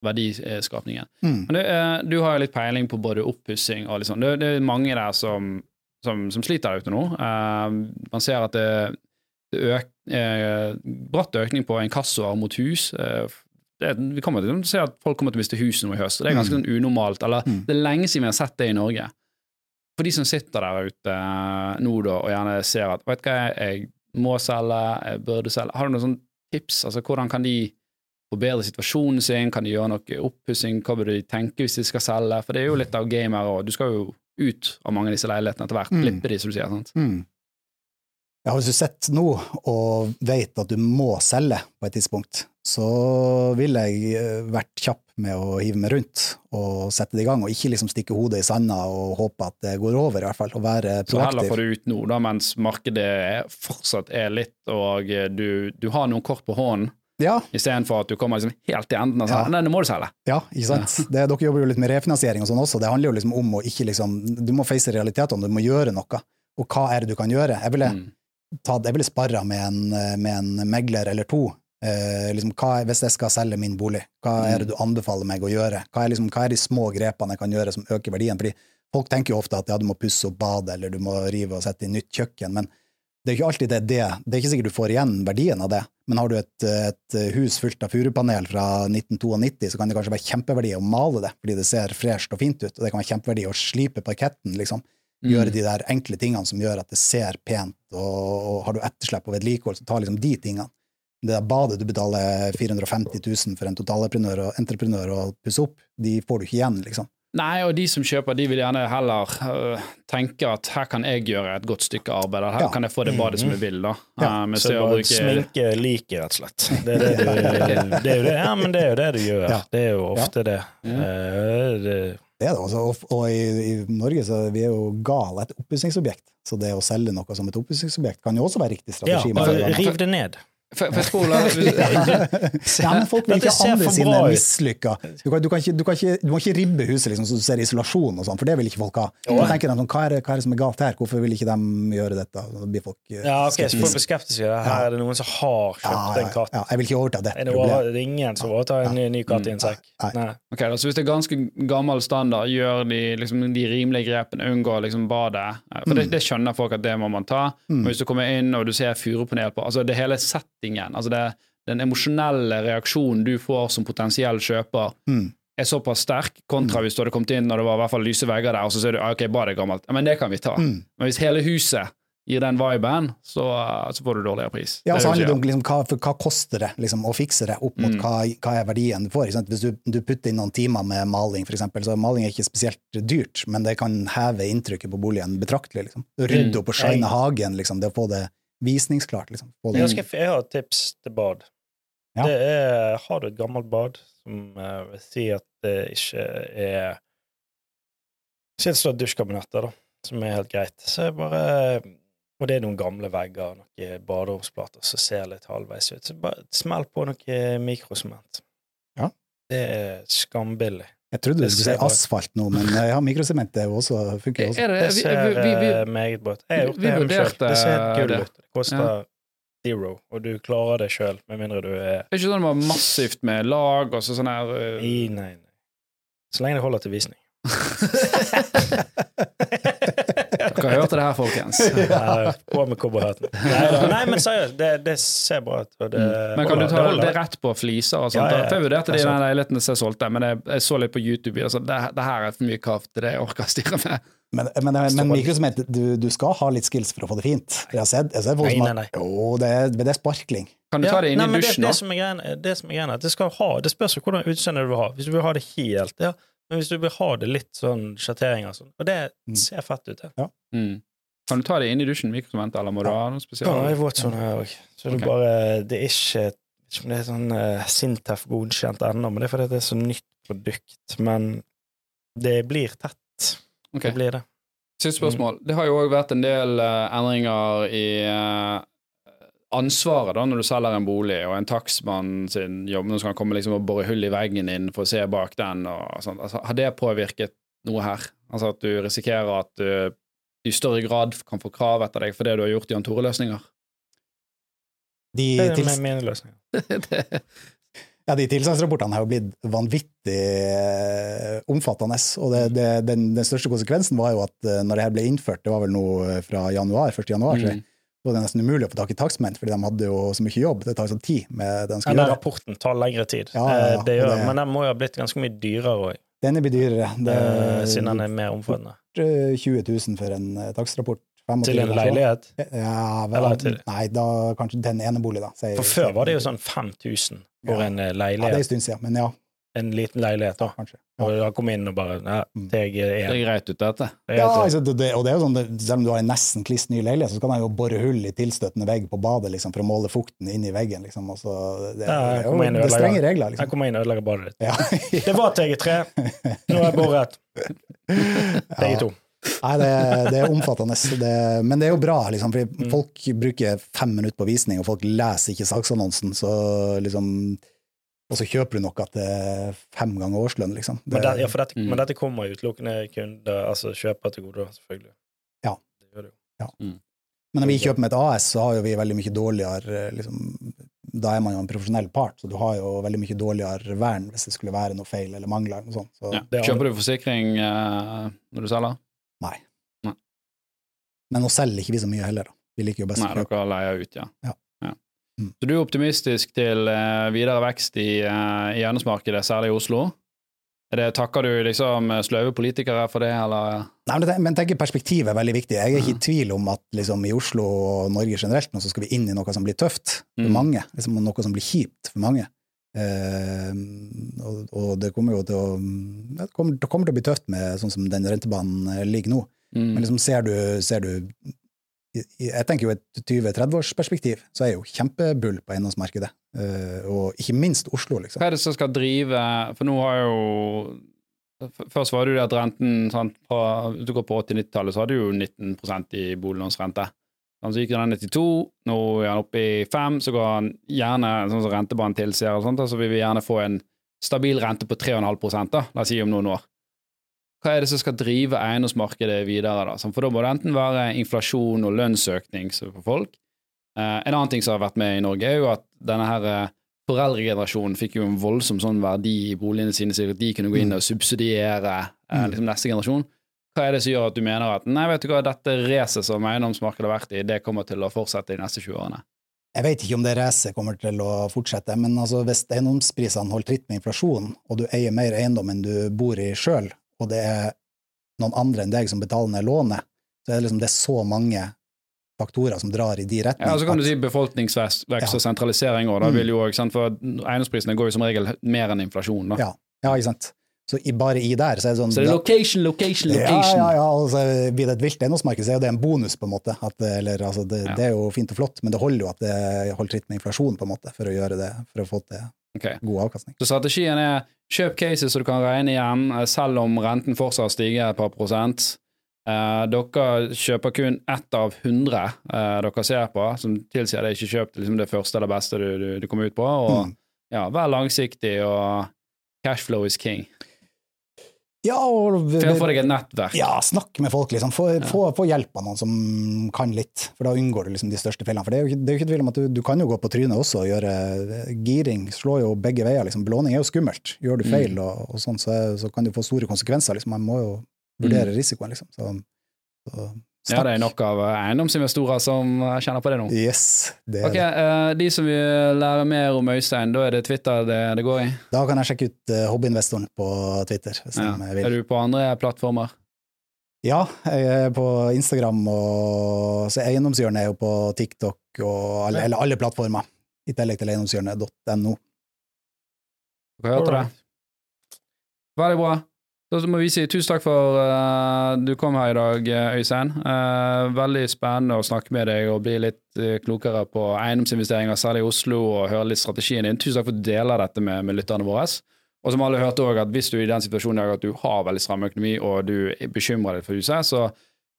verdiskapningen. mm, Men du, eh, du har jo litt peiling på både oppussing og litt sånn. Det, det er mange der som, som, som sliter der ute nå. Uh, man ser at det øk, eh, bratt økning på inkassoer mot hus. Eh, det, vi kommer til å se at folk kommer til å miste huset nå i høst. og Det er ganske Mm. sånn unormalt. Eller Mm. det er lenge siden vi har sett det i Norge. For de som sitter der ute eh, nå da, og gjerne ser at vet hva, jeg må selge, jeg burde selge. Har du noen sånne tips? Altså, hvordan kan de forbedre situasjonen sin? Kan de gjøre noe oppussing? Hva burde de tenke hvis de skal selge? For det er jo litt av gamet her òg. Du skal jo ut av mange av disse leilighetene etter hvert. Mm. Flippe de, som du sier. sant? mm. Ja, hvis du sitter nå og vet at du må selge på et tidspunkt, så ville jeg eh, vært kjapp med å hive meg rundt og sette det i gang, og ikke liksom stikke hodet i sanda og håpe at det går over, i hvert fall, og være Så heller får det ut nå, da, mens markedet er, fortsatt er litt, og eh, du, du har noen kort på hånden, Ja, istedenfor at du kommer liksom helt til enden og sier Ja. nei, nå må du selge. ja, ikke sant. Det, dere jobber jo litt med refinansiering og sånn også. Det handler jo liksom om å ikke liksom Du må face realitetene, du må gjøre noe. Og hva er det du kan gjøre? Jeg ville Mm. Tatt, jeg ville sparra med en, med en megler eller to. Eh, liksom, er, hvis jeg skal selge min bolig, hva er det du anbefaler meg å gjøre? Hva er, liksom, hva er de små grepene jeg kan gjøre som øker verdien? Fordi folk tenker jo ofte at ja, du må pusse opp badet, eller du må rive og sette i nytt kjøkken, men det er ikke alltid det det. Det er ikke sikkert du får igjen verdien av det. Men har du et, et hus fullt av furupanel fra 1992, så kan det kanskje være kjempeverdi å male det, fordi det ser fresht og fint ut, og det kan være kjempeverdi å slipe parketten, liksom gjøre Mm. de der enkle tingene som gjør at det ser pent, og, og har du etterslep på vedlikehold, så ta liksom de tingene. Det der badet du betaler 450 000 for en totalentreprenør og entreprenør å pusse opp, de får du ikke igjen, liksom. Nei, og de som kjøper, de vil gjerne heller uh, tenke at her kan jeg gjøre et godt stykke arbeid, her Ja. kan jeg få det badet som jeg vil, da. Ja. Uh, Så bare bruke sminke liket, rett og slett. Det er, det, du, det er jo det. Ja, men det er jo det du gjør. Ja. Det er jo ofte det. Ja. Eh, det. Det er det, altså. Og, i, i Norge så vi er jo gale et oppussingsobjekt, så det å selge noe som et oppussingsobjekt kan jo også være riktig strategi. Ja, men- riv det ned. For, for jeg ja, men folk vil ikke andre sine mislykka. Du, kan- du, kan ikke- du, kan ikke- du må ikke ribbe huset liksom, så du ser isolasjon og sånn, for det vil ikke folk ha. Da tenker de sånn, hva er, det, hva er det som er galt her, hvorfor vil ikke de gjøre dette? Så blir folk eh, Ja, ok, så folk blir skeptiske. Her er det noen som har kjøpt ja, en katt. ja, jeg vil ikke overta det Er det, problemet. det er ingen som overtar en ny, ny katt i en sekk? Nei. Nei. Ok, da, så Hvis det er ganske gammel standard, gjør de, liksom, de rimelige grepene, unngår liksom badet. For det, det skjønner folk at det må man ta. Mm. Og Hvis du kommer inn og du ser furupanel på altså Det hele settingen, altså det, den emosjonelle reaksjonen du får som potensiell kjøper, Mm. er såpass sterk, kontra hvis du hadde kommet inn og det var i hvert fall lyse vegger der, og så ser du ok, ok, badet er gammelt. Men det kan vi ta. Mm. Men hvis hele huset gir den viben, så, så får du dårligere pris. Ja, så jo handler det om liksom, hva, hva koster det liksom, å fikse det opp mot Mm. hva, hva er verdien du får. Hvis du, du putter inn noen timer med maling, eksempel, så maling er ikke spesielt dyrt, men det kan heve inntrykket på boligen betraktelig. Liksom. Rydde opp og shine hagen, liksom, det å få det visningsklart. Liksom. Jeg, skal, jeg har et tips til bad. Ja. Det er, har du et gammelt bad som uh, vil si at det ikke er Si at det et dusjkabinett da, som er helt greit. Så er bare Og det er noen gamle vegger, noen baderomsplater som ser litt halvveis ut. Så bare smell på noe mikrosement. Ja. Det er skambillig. Jeg trodde du skulle si asfalt nå, men eh, ja, mikrosement jo også, funker jo også. Det, Det ser vi, vi, vi, eh, meget bra ut. Jeg har gjort det hjemme sjøl. Det ser helt gull ut. Det koster zero, og du klarer det sjøl, med mindre du er Det er ikke sånn det var massivt med lag og så sånn her uh, Nei, nei, nei. Så lenge det holder til visning. Dere hørte det her, folkens. Ja, På med cowboyhatten. Nei. Nei, men seriøst, det, det ser bra ut. Og det, Mm. Men kan du ta det, det rett på fliser og sånt? Ja, ja, jeg vurderte det i Det den leiligheten som jeg solgte, men jeg, jeg så litt på YouTube. Altså, det, det her er for mye kraft til det jeg orker å styre med. Men, men, men mikrosement, du, du skal ha litt skills for å få det fint. Jeg har sett, jeg har sett folk Nei, som nei, har nei. Jo, det er, det er sparkling. Kan du ta det inn nei, i dusjen, det, da? det, som er greien, det som er greien, er at det skal ha Det spørs jo hvordan utseende du vil ha. Hvis du vil ha det helt, ja. Men hvis du vil ha det litt sånn sjatteringer og sånn, og det Mm. ser fett ut, ja. Mm. Kan du ta det inn i dusjen, mikrosement, eller må du ha noe spesielt? Ja, jeg våt sånn her òg. Så det er bare Det er ikke ikke om det er sånn uh, Sintef godkjent ennå, men det er fordi det er så nytt produkt. Men det blir tett. Okay. Det blir det. Siste spørsmål. Det har jo òg vært en del uh, endringer i eh, ansvaret da når du selger en bolig, og en takstmann sin jobb nå skal han komme liksom og bore hull i veggen din for å se bak den. og sånt. Altså, har det påvirket noe her? Altså at du risikerer at du i større grad kan få krav etter deg for det du har gjort i Jan Tore-løsninger? De, Det er tils, min løsning. ja, de tilstandsrapportene har jo blitt vanvittig eh, omfattende. Og det, det, den, den største konsekvensen var jo at eh, når det her ble innført, det var vel nå eh, fra januar, 1. januar, så var det nesten umulig å få tak i takstmenn, fordi de hadde jo så mye jobb. Det tar sånn tid med det de Ja, gjøre. den gjøre. rapporten tar lengre tid. Ja, ja, ja. Eh, det gjør, det- Men den må jo ha blitt ganske mye dyrere òg, Den blir dyrere. Det siden den er er mer omfattende. 20 000 for en eh, takstrapport. Til en leilighet. Ja, vel, Nei, da kanskje til en enebolig, da. sier- For før var det jo sånn 5000 for Ja. en leilighet. Ja, det er en stund siden, men ja, En liten leilighet, da. kanskje. Og da kom inn og bare Nei, Mm. er Det er greit ut, dette. Ja, altså, det, det, og det er jo sånn, det- selv om du har en nesten kliss ny leilighet, så kan jeg jo bore hull i tilstøtende vegg på badet liksom, for å måle fukten inn i veggen. Liksom, og så, det, Ja, jeg jo- inn det er strenge regler. regler. Jeg Liksom. kommer inn og ødelegger badet ditt. Ja. Det var TG3. Nå er jeg boret. TG2. Nei, det, det er omfattende. Det, men det er jo bra, liksom, for Mm. folk bruker fem minutter på visning, og folk leser ikke saksannonsen. så liksom Og så kjøper du noe til fem ganger årslønn, liksom. Det, Men, det, ja, for dette, Mm. men dette kommer utelukkende kunder, altså kjøper til gode, selvfølgelig. Ja. Det gjør det jo. Men når vi kjøper med et AS, så har jo vi veldig mye dårligere liksom, Da er man jo en profesjonell part, så du har jo veldig mye dårligere vern hvis det skulle være noe feil eller mangler. noe sånt. Så, Ja. Det er- Kjøper du forsikring uh, når du selger? Nei. Nei. Men nå selger ikke vi så mye heller, da. Vi liker jo best Nei, å kjøpe. dere leier ut, ja. Ja. Mm. Så du er optimistisk til eh, videre vekst i, uh, i eiendomsmarkedet, særlig i Oslo? Det, takker du liksom sløve politikere for det, eller? Nei, men, jeg tenker perspektivet er veldig viktig. Jeg er ikke i tvil om at liksom, i Oslo og Norge generelt nå så skal vi inn i noe som blir tøft for Mm. mange. Liksom, noe som blir kjipt for mange. Eh, og, og det kommer jo til å det, kommer, det kommer til å bli tøft med sånn som den rentebanen eh, ligger nå. Mm. Men liksom ser du, ser du Jeg tenker jo et 20-30-årsperspektiv, så er jo kjempebull på eiendomsmarkedet. Eh, og ikke minst Oslo, liksom. Hva er det som skal drive For nå har jo Først var det jo det at renten sant, fra, Hvis du går på 80-90-tallet, så hadde du jo 19% i boliglånsrente. Sånn, Så gikk den ned til to, nå er han oppe i 5, så går han gjerne, sånn som rentebanen tilsier, og sånt, så vi gjerne få en stabil rente på 3,5 da, la oss si om noen år. Hva er det som skal drive eiendomsmarkedet videre, da? For da må det enten være inflasjon og lønnsøkning for folk. Eh, en annen ting som har vært med i Norge, er jo at denne her eh, foreldregenerasjonen fikk jo en voldsom sånn verdi i boligene sine, så de kunne gå inn og subsidiere eh, Mm. liksom neste generasjon. Hva er det som gjør at du mener at nei, vet du hva, dette racet som eiendomsmarkedet har vært i, det kommer til å fortsette de neste 20 årene? Jeg vet ikke om det racet kommer til å fortsette, men altså hvis eiendomsprisene holder tritt med inflasjonen, og du eier mer eiendom enn du bor i sjøl, og det er noen andre enn deg som betaler ned lånet, så er det liksom det er så mange faktorer som drar i de retningene. Ja, så kan du si befolkningsvekst Ja. og sentralisering òg, Mm. vil jo også, for eiendomsprisene går jo som regel mer enn inflasjon, da. Ja. Ja, ikke sant. Så i, bare i der så er det sånn Så det er location, location, Ja, location. ja, ja, og så blir det et vilt eiendomsmarked, så er jo det en bonus, på en måte. At, eller, altså, det, Ja. det er jo fint og flott, men det holder jo at det holder tritt med inflasjon, på en måte, for å gjøre det, for å få til okay. god avkastning. Så strategien er kjøp cases så du kan regne igjen, eh, selv om renten fortsatt stiger et par prosent. Eh, dere kjøper kun ett av hundre eh, dere ser på, som tilsier det ikke kjøpt liksom det første eller beste du, du, du kommer ut på. Og Mm. ja, vær langsiktig, og cashflow is king. Ja, og få deg et nettverk. Ja, snakk med folk, liksom. Få, få, få hjelp av noen som kan litt, for da unngår du liksom de største feilene. For det er jo ikke, det er ikke tvil om at du, du kan jo gå på trynet også og gjøre Giring slår jo begge veier, liksom. Belåning er jo skummelt. Gjør du feil og, og sånn, så, så kan du få store konsekvenser, liksom. Man må jo vurdere risikoen, liksom. Så, så Ja, det er nok av eh, eiendomsinvestorer som eh, kjenner på det nå. Yes, det er Ok, det. eh, De som vil lære mer om Øystein, da er det Twitter det, det går i? Da kan jeg sjekke ut eh, Hobbyinvestoren på Twitter, hvis Ja. Er du på andre plattformer? Ja, jeg er på Instagram, og så Eiendomshjørnet er jo på TikTok og alle, Ja. eller alle plattformer, i tillegg til eiendomshjørnet.no. Hva hørte det? Veldig bra. Da må vi si tusen takk for uh, du kom her i dag, eh, Øystein. Uh, veldig spennende å snakke med deg og bli litt uh, klokere på eiendomsinvesteringer, særlig i Oslo, og høre litt strategien din. Tusen takk for at du deler dette med, med lytterne våre. Og som alle hørte også, at hvis du er i den situasjonen at du har veldig stram økonomi, og du er bekymrer for huset, så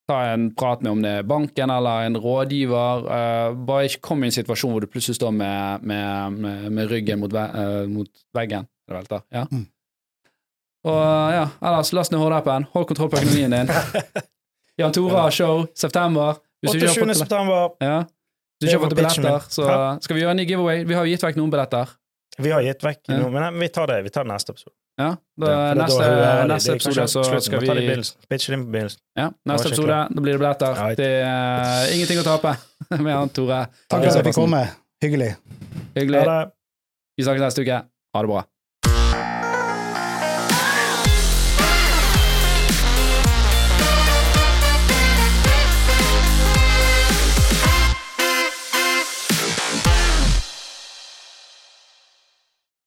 ta en prat med om det er banken eller en rådgiver. Bare ikke kom i en situasjon hvor du plutselig står med, med, med, ryggen mot, ve mot veggen. Ja. Mm. Og ja, ellers last ned HD-appen, hold kontroll på økonomien din. Jan Tore har show, september. Hvis du 28. fått, september. ja. Hvis du Det ikke har fått billetter, så Ja. skal vi gjøre en ny giveaway. Vi har jo gitt vekk noen billetter. Vi har gitt vekk Ja. noen, men vi tar det. Vi tar neste episode. Ja, da, Ja, neste, da neste, episode så skal vi. Pitche det inn på begynnelsen. Ja, neste episode, da blir det billetter. Ja. Det er ingenting å tape med Jan Tore. Takk for at jeg fikk komme. Hyggelig. Hyggelig. Ha det. Vi snakkes neste uke. Ha det bra.